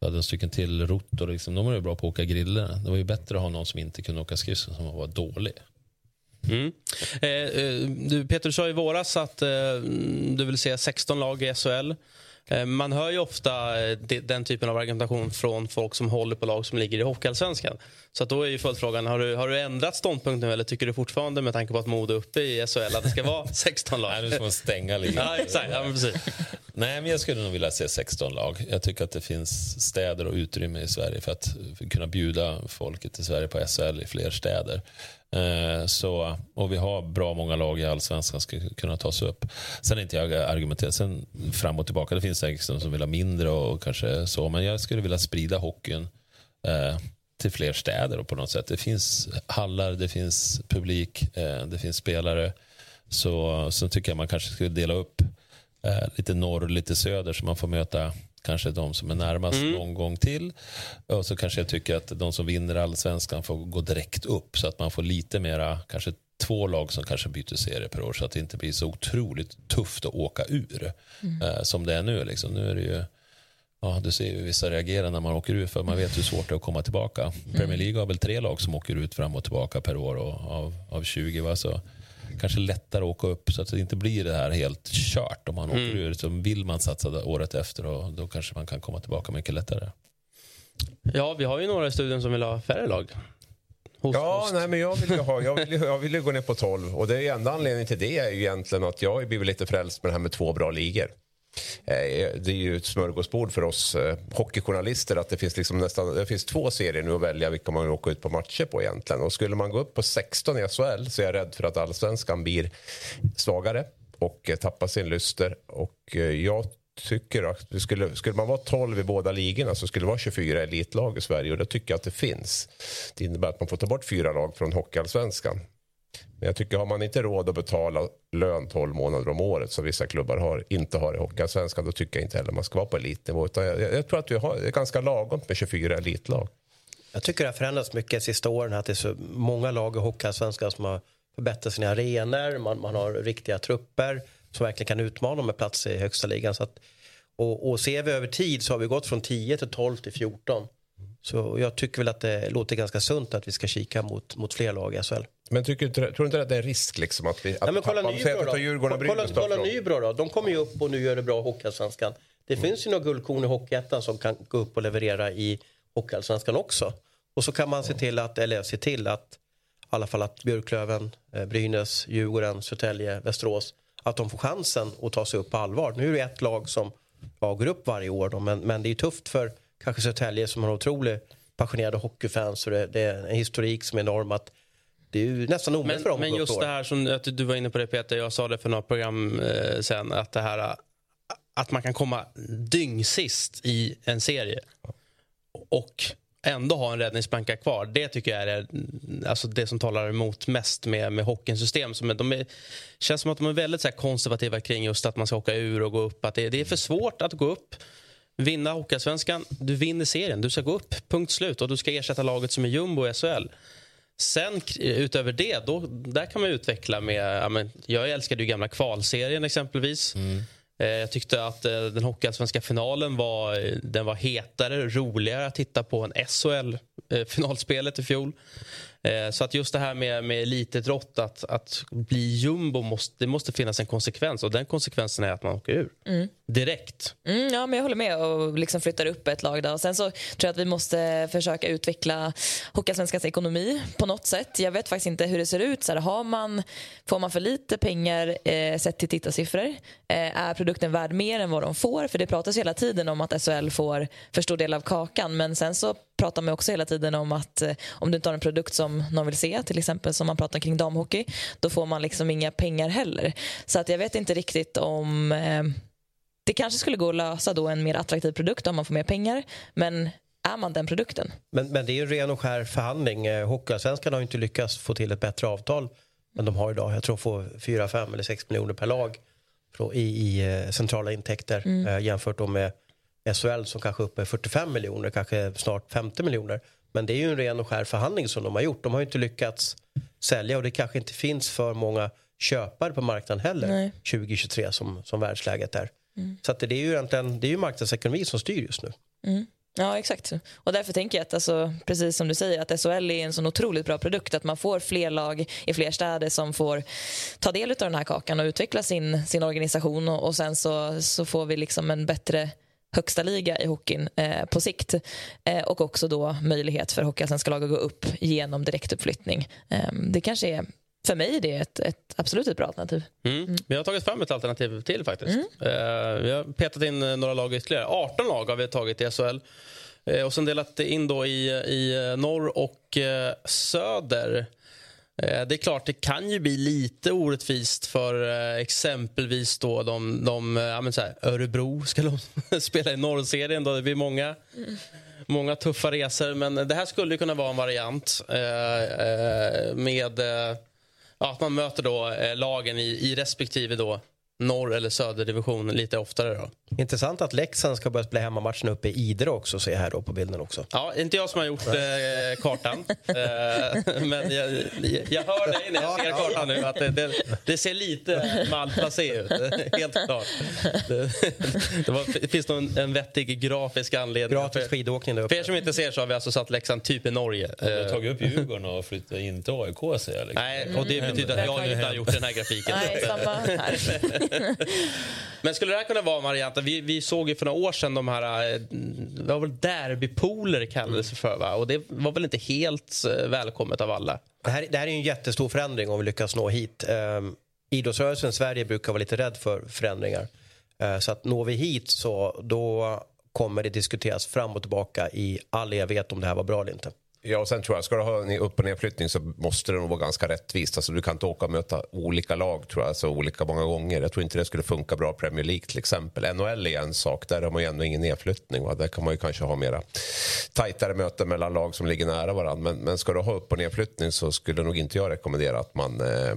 vi hade en stycken till Rotor. Liksom, de var ju bra på att åka grillarna. Det var ju bättre att ha någon som inte kunde åka skridskor som var dålig. Mm. Eh, eh, du, Peter, du sa i våras att eh, du vill se 16 lag i SHL. Eh, man hör ju ofta eh, de, den typen av argumentation från folk som håller på lag som ligger i Hockeyallsvenskan. Så då är ju följdfrågan, har du, har du ändrat ståndpunkt nu eller tycker du fortfarande med tanke på att Modo är uppe i SHL att det ska vara 16 lag? Nej, nu ska man stänga ligan. ja, exakt. Ja, men precis. Nej, men jag skulle nog vilja se 16 lag. Jag tycker att det finns städer och utrymme i Sverige för att för att kunna bjuda folket i Sverige på SHL i fler städer. Eh, så, och vi har bra många lag i allsvenskan som ska kunna ta sig upp. Sen är inte jag argumenterad. sen fram och tillbaka. Det finns säkert de som vill ha mindre och kanske så. Men jag skulle vilja sprida hockeyn eh, till fler städer och på något sätt. Det finns hallar, det finns publik, eh, det finns spelare. Så, så tycker jag man kanske skulle dela upp eh, lite norr och lite söder så man får möta kanske de som är närmast Mm. någon gång till. Och så kanske jag tycker att de som vinner allsvenskan får gå direkt upp så att man får lite mera, kanske två lag som kanske byter serie per år så att det inte blir så otroligt tufft att åka ur Mm. eh, som det är nu. Liksom. Nu är det ju Ja, du ser ju vissa reagerar när man åker ut för man vet hur svårt det är att komma tillbaka. Premier League har väl tre lag som åker ut fram och tillbaka per år och av, av 20. Va? Så kanske lättare att åka upp så att det inte blir det här helt kört om man Mm. åker ur. Så vill man satsa året efter och då kanske man kan komma tillbaka mycket lättare. Ja, vi har ju några i studion som vill ha färre lag. Ja, nej, men jag vill, ju ha, jag, vill, ju- jag vill ju gå ner på 12 och det är ju enda anledningen till det är ju egentligen att jag har blivit lite frälst med det här med två bra ligor. Eh, det är ju ett smörgåsbord för oss eh, hockeyjournalister att det finns, liksom nästan, det finns två serier nu att välja vilka man vill åka ut på matcher på egentligen. Och skulle man gå upp på 16 i SHL så är jag rädd för att allsvenskan blir svagare och eh, tappar sin lyster. Och jag tycker att skulle, skulle man vara 12 i båda ligorna så skulle det vara 24 elitlag i Sverige och det tycker jag att det finns. Det innebär att man får ta bort fyra lag från hockeyallsvenskan. Men jag tycker har man inte råd att betala lön 12 månader om året som vissa klubbar har, inte har i Hockeyallsvenskan, då tycker jag inte heller man ska vara på elitnivå. Utan jag, jag tror att vi har det är ganska lagom med 24 elitlag. Jag tycker det har förändrats mycket de sista åren. Att det är så många lag i Hockeyallsvenskan som har förbättrat sina arenor. Man, man har riktiga trupper som verkligen kan utmana med plats i högsta ligan. Så att, och, och ser vi över tid så har vi gått från 10 till 12 till 14. Så jag tycker väl att det låter ganska sunt att vi ska kika mot, mot fler lag i SHL. Men tycker, tror du inte att det är en risk liksom att vi, att Nej, men kolla Nybro då. Djurgården Kolla, kolla från- Nybro då. De kommer ju upp och nu gör det bra i Hockeyallsvenskan. Det finns ju några guldkorn i Hockeyettan som kan gå upp och leverera i Hockeyallsvenskan också. Och så kan man se till att, eller se till att i alla fall att Björklöven, eh, Brynäs, Djurgården, Södertälje, Västerås att de får chansen att ta sig upp på allvar. Nu är det ett lag som ja, går upp varje år då, men, men det är tufft för kanske Södertälje som har otroligt passionerade hockeyfans och det, det är en historik som är enorm att det är ju nästan omöjligt men, för dem Men just det här som att du var inne på det Peter, jag sa det för några program eh, sen, att det här att man kan komma dyngsist i en serie och ändå ha en räddningsplanka kvar. Det tycker jag är alltså det som talar emot mest med, med hockeyns system. Som de är, känns som att de är väldigt så konservativa kring just att man ska åka ur och gå upp. Att det, det är för svårt att gå upp, vinna Hockeyallsvenskan. Du vinner serien, du ska gå upp, punkt slut. Och du ska ersätta laget som är jumbo i SHL. Sen utöver det, då, där kan man utveckla med... Ja, men, jag älskade ju gamla kvalserien exempelvis. Mm. Eh, jag tyckte att eh, den hockeyallsvenska finalen var, den var hetare, roligare att titta på än SHL-finalspelet i fjol. Eh, så att just det här med, med elitidrott, att, att bli jumbo, måste, det måste finnas en konsekvens. Och den konsekvensen är att man åker ur. Mm. Direkt. Mm, ja, men jag håller med och liksom flyttar upp ett lag. Då. Sen så tror jag att vi måste försöka utveckla Hockeyallsvenskans ekonomi på något sätt. Jag vet faktiskt inte hur det ser ut. Så här, har man, får man för lite pengar eh, sett till tittarsiffror? Eh, är produkten värd mer än vad de får? För det pratas hela tiden om att SHL får för stor del av kakan. Men sen så pratar man också hela tiden om att eh, om du inte har en produkt som någon vill se, till exempel som man pratar kring damhockey, då får man liksom inga pengar heller. Så att jag vet inte riktigt om eh, det kanske skulle gå att lösa då en mer attraktiv produkt om man får mer pengar. Men är man den produkten? Men, men det är en ren och skär förhandling. Eh, Hockeyallsvenskan har inte lyckats få till ett bättre avtal än de har idag. Jag tror får 4, 5 eller 6 miljoner per lag i, i eh, centrala intäkter mm. eh, jämfört då med SHL som kanske är uppe i 45 miljoner, kanske snart 50 miljoner. Men det är ju en ren och skär förhandling som de har gjort. De har inte lyckats sälja och det kanske inte finns för många köpare på marknaden heller Nej. 2023 som, som världsläget är. Mm. Så att det är ju egentligen det är ju marknadsekonomi som styr just nu. Mm. Ja, exakt. Och därför tänker jag att, alltså, precis som du säger, att SHL är en så otroligt bra produkt. Att man får fler lag i fler städer som får ta del av den här kakan och utveckla sin, sin organisation. Och, och sen så, så får vi liksom en bättre högsta liga i hockeyn eh, på sikt. Eh, och också då möjlighet för Hockeyallsvenska lag att gå upp genom direktuppflyttning. Eh, det kanske är för mig är det ett, ett absolut ett bra alternativ. Mm. Mm. Vi har tagit fram ett alternativ till faktiskt. Mm. Uh, vi har petat in några lag ytterligare. 18 lag har vi tagit i SHL. Uh, och sen delat in då i, i norr och uh, söder. Det är klart, det kan ju bli lite orättvist för exempelvis då de, de ja, här, Örebro ska de spela i norrserien. Då det blir många, mm. många tuffa resor. Men det här skulle kunna vara en variant med ja, att man möter då eh, lagen i, i respektive då norr eller söderdivision lite oftare. Då. Intressant att Leksand ska börja spela hemmamatchen uppe i Idre också, ser jag här då på bilden också. Ja, inte jag som har gjort eh, kartan. eh, men jag, jag hör dig när jag ser kartan nu att det, det, det ser lite malplacerat ut. Helt klart. Det, det, var, det finns nog en, en vettig grafisk anledning. Gratis skidåkning där uppe. För er som inte ser så har vi alltså satt Leksand typ i Norge. Du har tagit upp Djurgården och flyttat in till AIK ser jag. Liksom. Nej, och det betyder att jag inte har gjort den här grafiken. Nej, samma här. Men skulle det här kunna vara en variant? Vi, vi såg ju för några år sedan de här, eh, det var väl derbypooler kallades det för va? Och det var väl inte helt eh, välkommet av alla? Det här, det här är en jättestor förändring om vi lyckas nå hit. Um, idrottsrörelsen i Sverige brukar vara lite rädd för förändringar. Uh, så att når vi hit så då kommer det diskuteras fram och tillbaka i all evighet om det här var bra eller inte. Ja, och sen tror jag, ska du ha en upp och nedflyttning så måste det nog vara ganska rättvist. Alltså, du kan inte åka och möta olika lag tror jag, så olika många gånger. Jag tror inte det skulle funka bra i Premier League till exempel. NHL är en sak, där har man ju ändå ingen nedflyttning. Va? Där kan man ju kanske ha mera tajtare möten mellan lag som ligger nära varandra. Men, men ska du ha upp och nedflyttning så skulle nog inte jag rekommendera att man eh,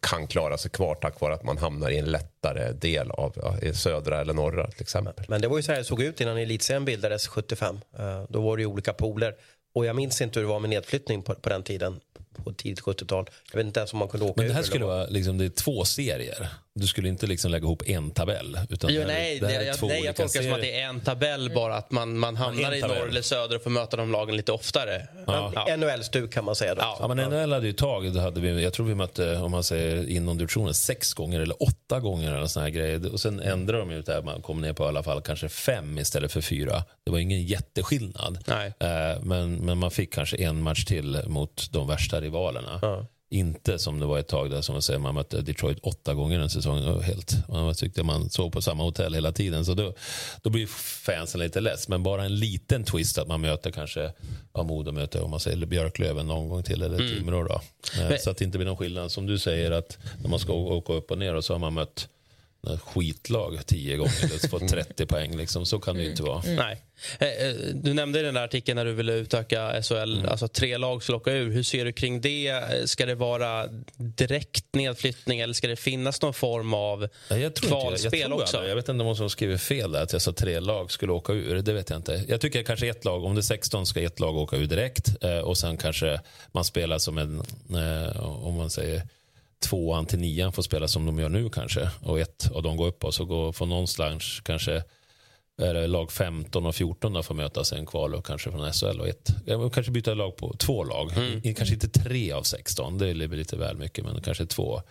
kan klara sig kvar tack vare att man hamnar i en lättare del av ja, södra eller norra till exempel. Men det var ju så här det såg ut innan elitserien bildades 75. Uh, eh, då var det ju olika poler. Och jag minns inte hur det var med nedflyttning på, på den tiden på tidigt 70-tal. Jag vet inte ens om man kunde åka Men det här skulle vara liksom, det är två serier. Du skulle inte liksom lägga ihop en tabell. Utan jo, nej, det, det jag, nej, jag tolkar det som att det är en tabell bara att man, man hamnar i norr eller söder och får möta de lagen lite oftare. Ja. Ja. NHL-stuk kan man säga. Då. Ja. ja, men NHL hade ju tag. Hade vi, jag tror vi mötte, om man säger inom divisionen, sex gånger eller åtta gånger. Eller såna här grejer. Och sen ändrade de ju det man kom ner på i alla fall kanske fem istället för fyra. Det var ingen jätteskillnad. Nej. Eh, men, men man fick kanske en match till mot de värsta rivalerna. Ja. Inte som det var ett tag där som man säger, man mötte Detroit åtta gånger en säsong. Helt, man tyckte man sov på samma hotell hela tiden. Så då, då blir fansen lite less. Men bara en liten twist att man möter kanske, ja, Modo möter om man säger Björklöven någon gång till eller mm. Timrå. Då. Eh, så att det inte blir någon skillnad. Som du säger att när man ska åka upp och ner och så har man mött skitlag tio gånger och fått 30 poäng. Liksom. Så kan det ju inte vara. Mm. Nej. Eh, eh, du nämnde i den där artikeln när du ville utöka SHL, mm. alltså tre lag ska åka ur. Hur ser du kring det? Ska det vara direkt nedflyttning eller ska det finnas någon form av jag tror kvalspel jag, jag också? Jag vet inte om någon skriver fel där, att jag sa tre lag skulle åka ur. Det vet jag inte. Jag tycker kanske ett lag, om det är 16 ska ett lag åka ur direkt eh, och sen kanske man spelar som en, om man säger tvåan till nian får spela som de gör nu kanske. Och ett av dem går upp och så går, får någonstans kanske är det lag 15 och 14 då får mötas i en kval och kanske från SHL och ett. Kanske byta lag på två lag. Mm. Kanske inte tre av 16, det är lite väl mycket, men kanske två.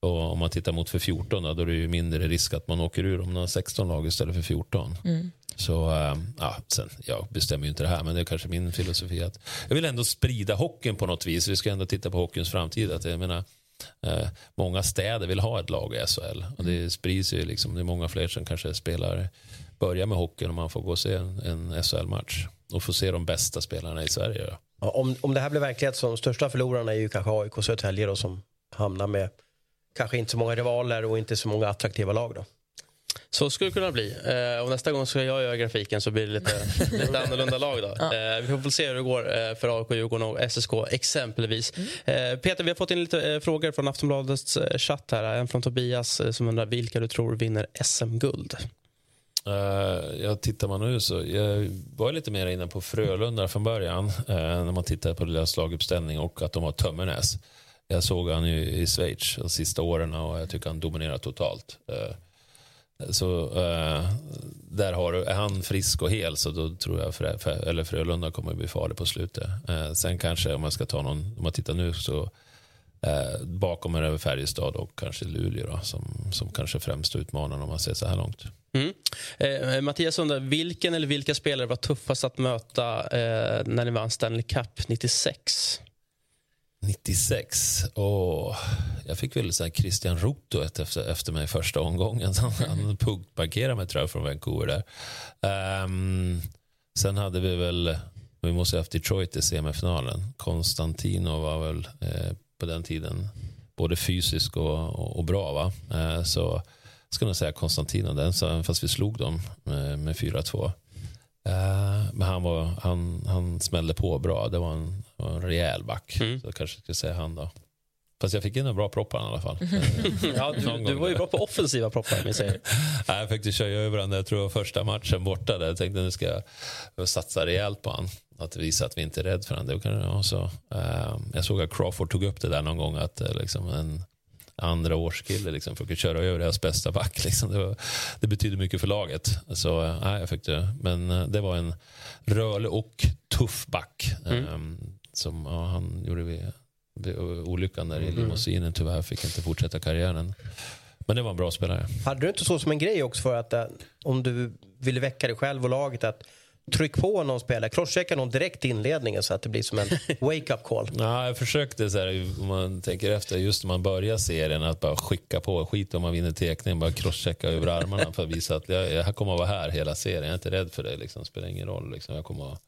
Och om man tittar mot för 14 då, är det ju mindre risk att man åker ur om man har 16 lag istället för 14. Mm. Så äh, ja, sen, jag bestämmer ju inte det här, men det är kanske min filosofi. att Jag vill ändå sprida hockeyn på något vis. Vi ska ändå titta på hockeyns framtid. Att jag menar, Eh, många städer vill ha ett lag i SHL. Och det sprids ju liksom, det är många fler som kanske spelar, börjar med hockeyn och man får gå och se en, en SHL-match. Och få se de bästa spelarna i Sverige. Ja, om, om det här blir verklighet så de största förlorarna är ju kanske AIK och Södertälje då som hamnar med kanske inte så många rivaler och inte så många attraktiva lag då. Så skulle det kunna bli. Eh, och nästa gång ska jag göra grafiken så blir det lite, lite annorlunda lag. Då. Ja. Eh, vi får väl se hur det går eh, för AIK, Djurgården och SSK exempelvis. Mm. Eh, Peter, vi har fått in lite eh, frågor från Aftonbladets eh, chatt. här. En från Tobias som undrar vilka du tror vinner SM-guld. ja, tittar man nu så jag var lite mer inne på Frölunda från början när man tittar på deras laguppställning och att de har Tömmernes. Jag såg han ju i Schweiz de sista åren och jag tycker han dominerar totalt. Så eh, där har du, är han frisk och hel så då tror jag Frö, eller Frölunda kommer att bli farlig på slutet. Eh, sen kanske om man ska ta någon, om man tittar nu så eh, bakom är det Färjestad och kanske Luleå då, som, som kanske främst utmanar om man ser så här långt. Mm. Eh, Mattias undrar, vilken eller vilka spelare var tuffast att möta eh, när ni vann Stanley Cup 96? 96. Oh, jag fick väl så Christian Ruto efter, efter mig första omgången. Han punktparkerade mig tror jag från Vancouver där. Um, sen hade vi väl, vi måste ha haft Detroit i semifinalen. Konstantino var väl eh, på den tiden både fysisk och, och, och bra. Va? Eh, så jag ska nog säga Konstantino, den, fast vi slog dem eh, med, med 4-2. Uh, men han, var, han, han smällde på bra. Det var en, var en rejäl back. Mm. Så jag kanske ska säga han då. Fast jag fick in en bra proppar i alla fall. ja, du, du var ju bra på offensiva proppar. Min säger. jag fick köra över honom, jag tror första matchen borta. Där. Jag tänkte nu ska jag satsa rejält på honom. Att visa att vi inte är rädda för honom. Ja, så, uh, jag såg att Crawford tog upp det där någon gång. Att uh, liksom en, andra årskille liksom, för att köra över deras bästa back. Liksom. Det, var, det betyder mycket för laget. Så, nej, jag fick det. Men eh, det var en rörlig och tuff back. Mm. Som ja, han gjorde vid, vid olyckan där i mm. limousinen. Tyvärr fick inte fortsätta karriären. Men det var en bra spelare. Hade du inte så som en grej också för att uh, om du ville väcka dig själv och laget att tryck på någon spelare, crosschecka någon direkt i inledningen så att det blir som en wake-up call. Ja, jag försökte, så här, om man tänker efter, just när man börjar serien, att bara skicka på, skit om man vinner tekningen, bara crosschecka över armarna för att visa att jag, jag kommer att vara här hela serien, jag är inte rädd för det, liksom. spelar ingen roll. Liksom. Jag kommer att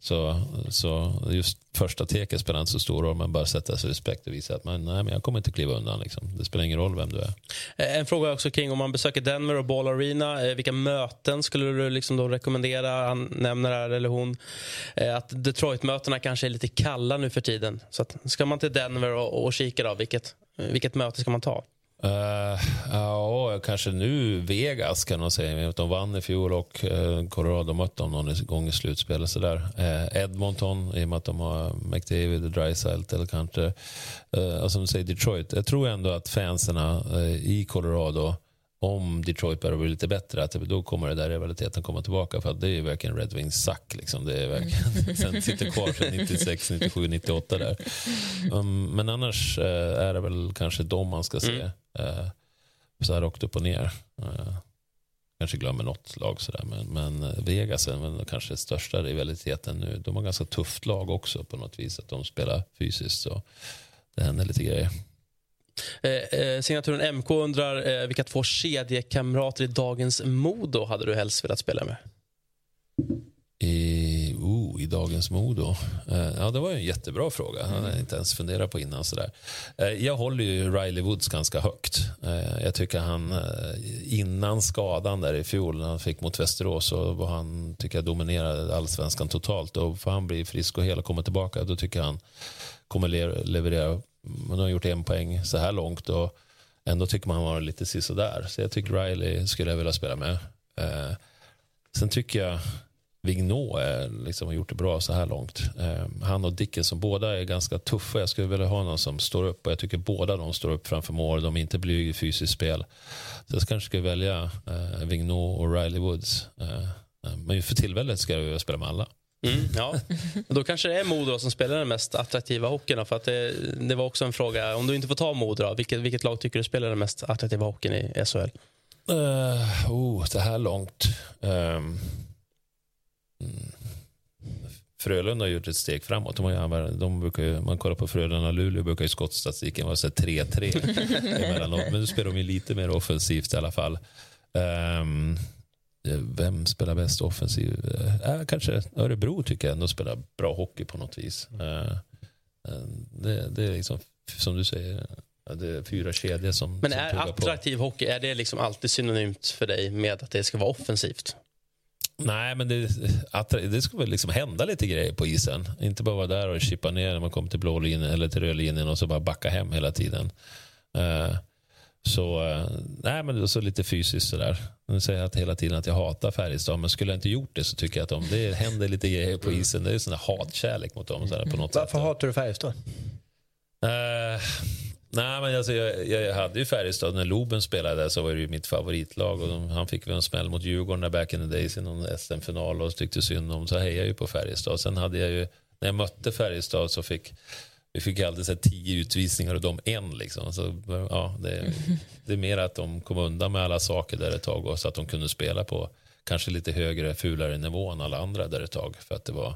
så, så just första teket spelar inte så stor roll, men bara sätta sig respekt och visa att man, nej, men jag kommer inte kliva undan. Liksom. Det spelar ingen roll vem du är. Eh, en fråga också kring om man besöker Denver och Ball Arena. Eh, vilka möten skulle du liksom då rekommendera? Han nämner här, eller hon, eh, att Detroit-mötena kanske är lite kalla nu för tiden. Så att, ska man till Denver och, och kika, då, vilket, vilket möte ska man ta? Uh, ja, kanske nu Vegas kan man säga. De vann i fjol och uh, Colorado mötte dem någon gång i slutspelet. Uh, Edmonton, i och med att de har McDavid och Dreisaitl eller kanske, uh, du säger Detroit. Jag tror ändå att fanserna i Colorado om Detroit börjar bli lite bättre, att då kommer det där rivaliteten komma tillbaka. För att det är verkligen Red Wings sack. Liksom. Det är verkligen, sen sitter kvar sedan 96, 97, 98 där. Um, men annars uh, är det väl kanske de man ska se. Mm. Uh, så här rakt upp och ner. Uh, kanske glömmer något lag sådär. Men, men Vegas är väl kanske största rivaliteten nu. De har ganska tufft lag också på något vis. Att de spelar fysiskt. Så det händer lite grejer. Eh, eh, signaturen MK undrar eh, vilka två kedjekamrater i dagens Modo hade du helst velat spela med? I, oh, I dagens Modo? Eh, ja, det var en jättebra fråga. Jag hade inte ens funderat på innan. Sådär. Eh, jag håller ju Riley Woods ganska högt. Eh, jag tycker han, eh, innan skadan där i fjol, när han fick mot Västerås, så var han, tycker jag, dominerade allsvenskan totalt. Och får han bli frisk och hel och komma tillbaka, då tycker jag han kommer le man har gjort en poäng så här långt och ändå tycker man han var lite sisådär. Så jag tycker Riley skulle jag vilja spela med. Eh, sen tycker jag Vignot liksom har gjort det bra så här långt. Eh, han och Dickinson, båda är ganska tuffa. Jag skulle vilja ha någon som står upp och jag tycker båda de står upp framför mål. De är inte blyg i fysiskt spel. Så jag kanske skulle välja eh, Vignot och Riley Woods. Eh, eh men för tillfället ska jag vilja spela med alla. Mm, ja. Då kanske det är Modo som spelar den mest attraktiva hockeyn. För att det, det, var också en fråga, om du inte får ta Modo, vilket, vilket lag tycker du spelar den mest attraktiva hockeyn i SHL? Uh, oh, det här långt. Um, Frölunda har gjort ett steg framåt. De har, de brukar ju, man kollar på Frölunda-Luleå brukar ju skottstatistiken vara 3-3 emellanåt. Men nu spelar de ju lite mer offensivt i alla fall. Um, vem spelar bäst offensiv? Äh, kanske Örebro tycker jag ändå spelar bra hockey på något vis. Uh, det, det, är liksom, som du säger, det är fyra kedjor som Men är som attraktiv på. hockey, är det liksom alltid synonymt för dig med att det ska vara offensivt? Nej, men det, det ska väl liksom hända lite grejer på isen. Inte bara vara där och chippa ner när man kommer till blå linjen eller till röd linjen och så bara backa hem hela tiden. Uh, så, nej men så lite fysiskt sådär. Nu säger jag hela tiden att jag hatar Färjestad, men skulle jag inte gjort det så tycker jag att de, det händer lite grejer på isen. Det är sån hatkärlek mot dem. Sådär, på något Varför sätt. hatar du Färjestad? Uh, Nej, men alltså, jag, jag hade ju Färjestad när Loben spelade där så var det ju mitt favoritlag och de, han fick väl en smäll mot Djurgården där back in the days i någon SM-final och tyckte synd om så hejade jag ju på Färjestad. Sen hade jag ju, när jag mötte Färjestad så fick vi fick alltid så tio utvisningar och de en. Liksom. Så, ja, det, det är mer att de kom undan med alla saker där ett tag och så att de kunde spela på kanske lite högre, fulare nivå än alla andra där ett tag. För att det var,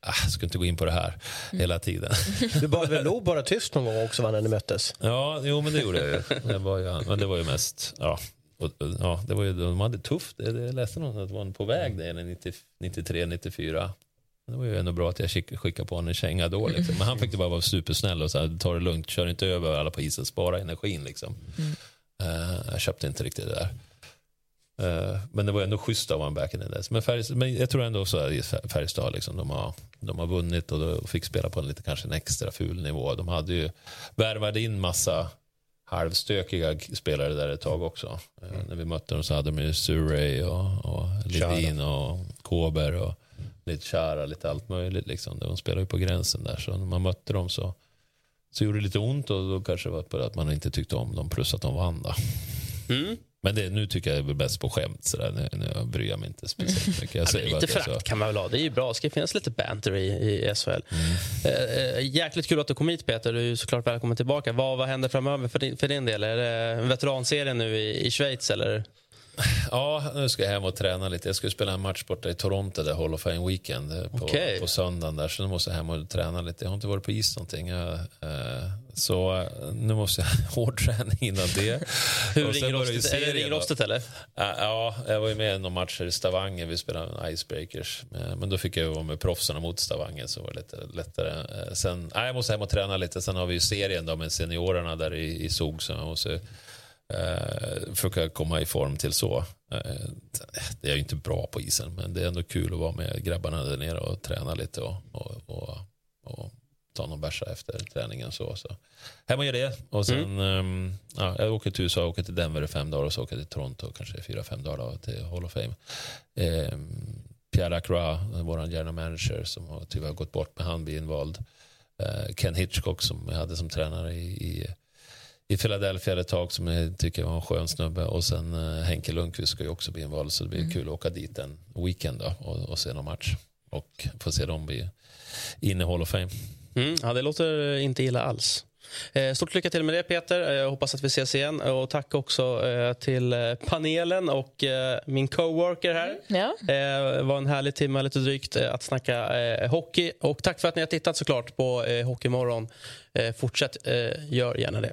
ah, jag ska inte gå in på det här hela tiden. Du bad väl Lo bara tyst någon gång också va, när ni möttes? Ja, jo men det gjorde jag ju. Det var ju, men det var ju mest, ja. Och, ja, det var ju, de hade tufft. Det, det läste någon att det var på väg där 93, 94. Det var ju ändå bra att jag skickade på honom en känga då. Liksom. Men han fick bara vara supersnäll och så här, ta det lugnt, kör inte över alla på isen, spara energin. Liksom. Mm. Uh, jag köpte inte riktigt det där. Uh, men det var ändå schysst av honom back in the days. Men, Färjestad, men jag tror ändå så att Färjestad, liksom, de, har, de har vunnit och de fick spela på en lite kanske en extra ful nivå. De hade ju värvat in massa halvstökiga spelare där ett tag också. Mm. Uh, när vi mötte dem så hade de ju Surrey och, och Lidin och Kåber och lite Chara, lite allt möjligt. Liksom. De spelade ju på gränsen där. Så när man mötte dem så, så gjorde det lite ont och då kanske det var på att man inte tyckte om dem plus att de vann. Då. Mm. Men det, nu tycker jag är bäst på skämt. Sådär. Nu, nu bryr jag mig inte speciellt mycket. Jag ja, lite frakt kan man väl ha. Det är ju bra. Det ska finnas lite banter i, i SHL. Mm. Eh, jäkligt kul att du kom hit Peter. Du är såklart välkommen tillbaka. Vad, vad händer framöver för din, för din del? Är det veteranserien nu i, i Schweiz eller? Ja, nu ska jag hem och träna lite. Jag ska spela en match borta i Toronto, där Hall of Fame Weekend, eh, på, okay. på söndagen. Där, så nu måste jag hem och träna lite. Jag har inte varit på is någonting. Jag, eh, så eh, nu måste jag hård träning innan det. Hur det ringrostigt eller? Ja, jag var ju med i några matcher i Stavanger. Vi spelade Icebreakers. Eh, men då fick jag vara med proffsen mot Stavanger så var det lite lättare. Sen, nej, jag måste hem och träna lite. Sen har vi ju serien då med seniorerna där i, i SOG. Så jag måste eh, försöka komma i form till så. Eh, det är ju inte bra på isen, men det är ändå kul att vara med grabbarna där nere och träna lite och, och, och, och ta någon bärsa efter träningen. Så, så. Hem och gör det. Och sen, mm. ja, jag åker till USA, åker till Denver i fem dagar och så åker jag till Toronto kanske fyra, fem dagar till Hall of Fame. Eh, Pierre Acroix, vår general manager som har tyvärr gått bort, men han blir invald. Eh, Ken Hitchcock som jag hade som tränare i, i i Philadelphia ett tag som jag tycker var en skön snubbe. Och sen uh, Henke Lundqvist ska ju också bli invald så det blir mm. kul att åka dit en weekend då, och, och se någon match. Och få se dem bli inne i Hall of Fame. Mm, ja, det låter inte illa alls. Eh, stort lycka till med det, Peter. Jag hoppas att vi ses igen. Och tack också till panelen och min coworker här. Ja. Det var en härlig timme, lite drygt, att snacka hockey. Och tack för att ni har tittat såklart på Hockeymorgon. Fortsätt, gör gärna det.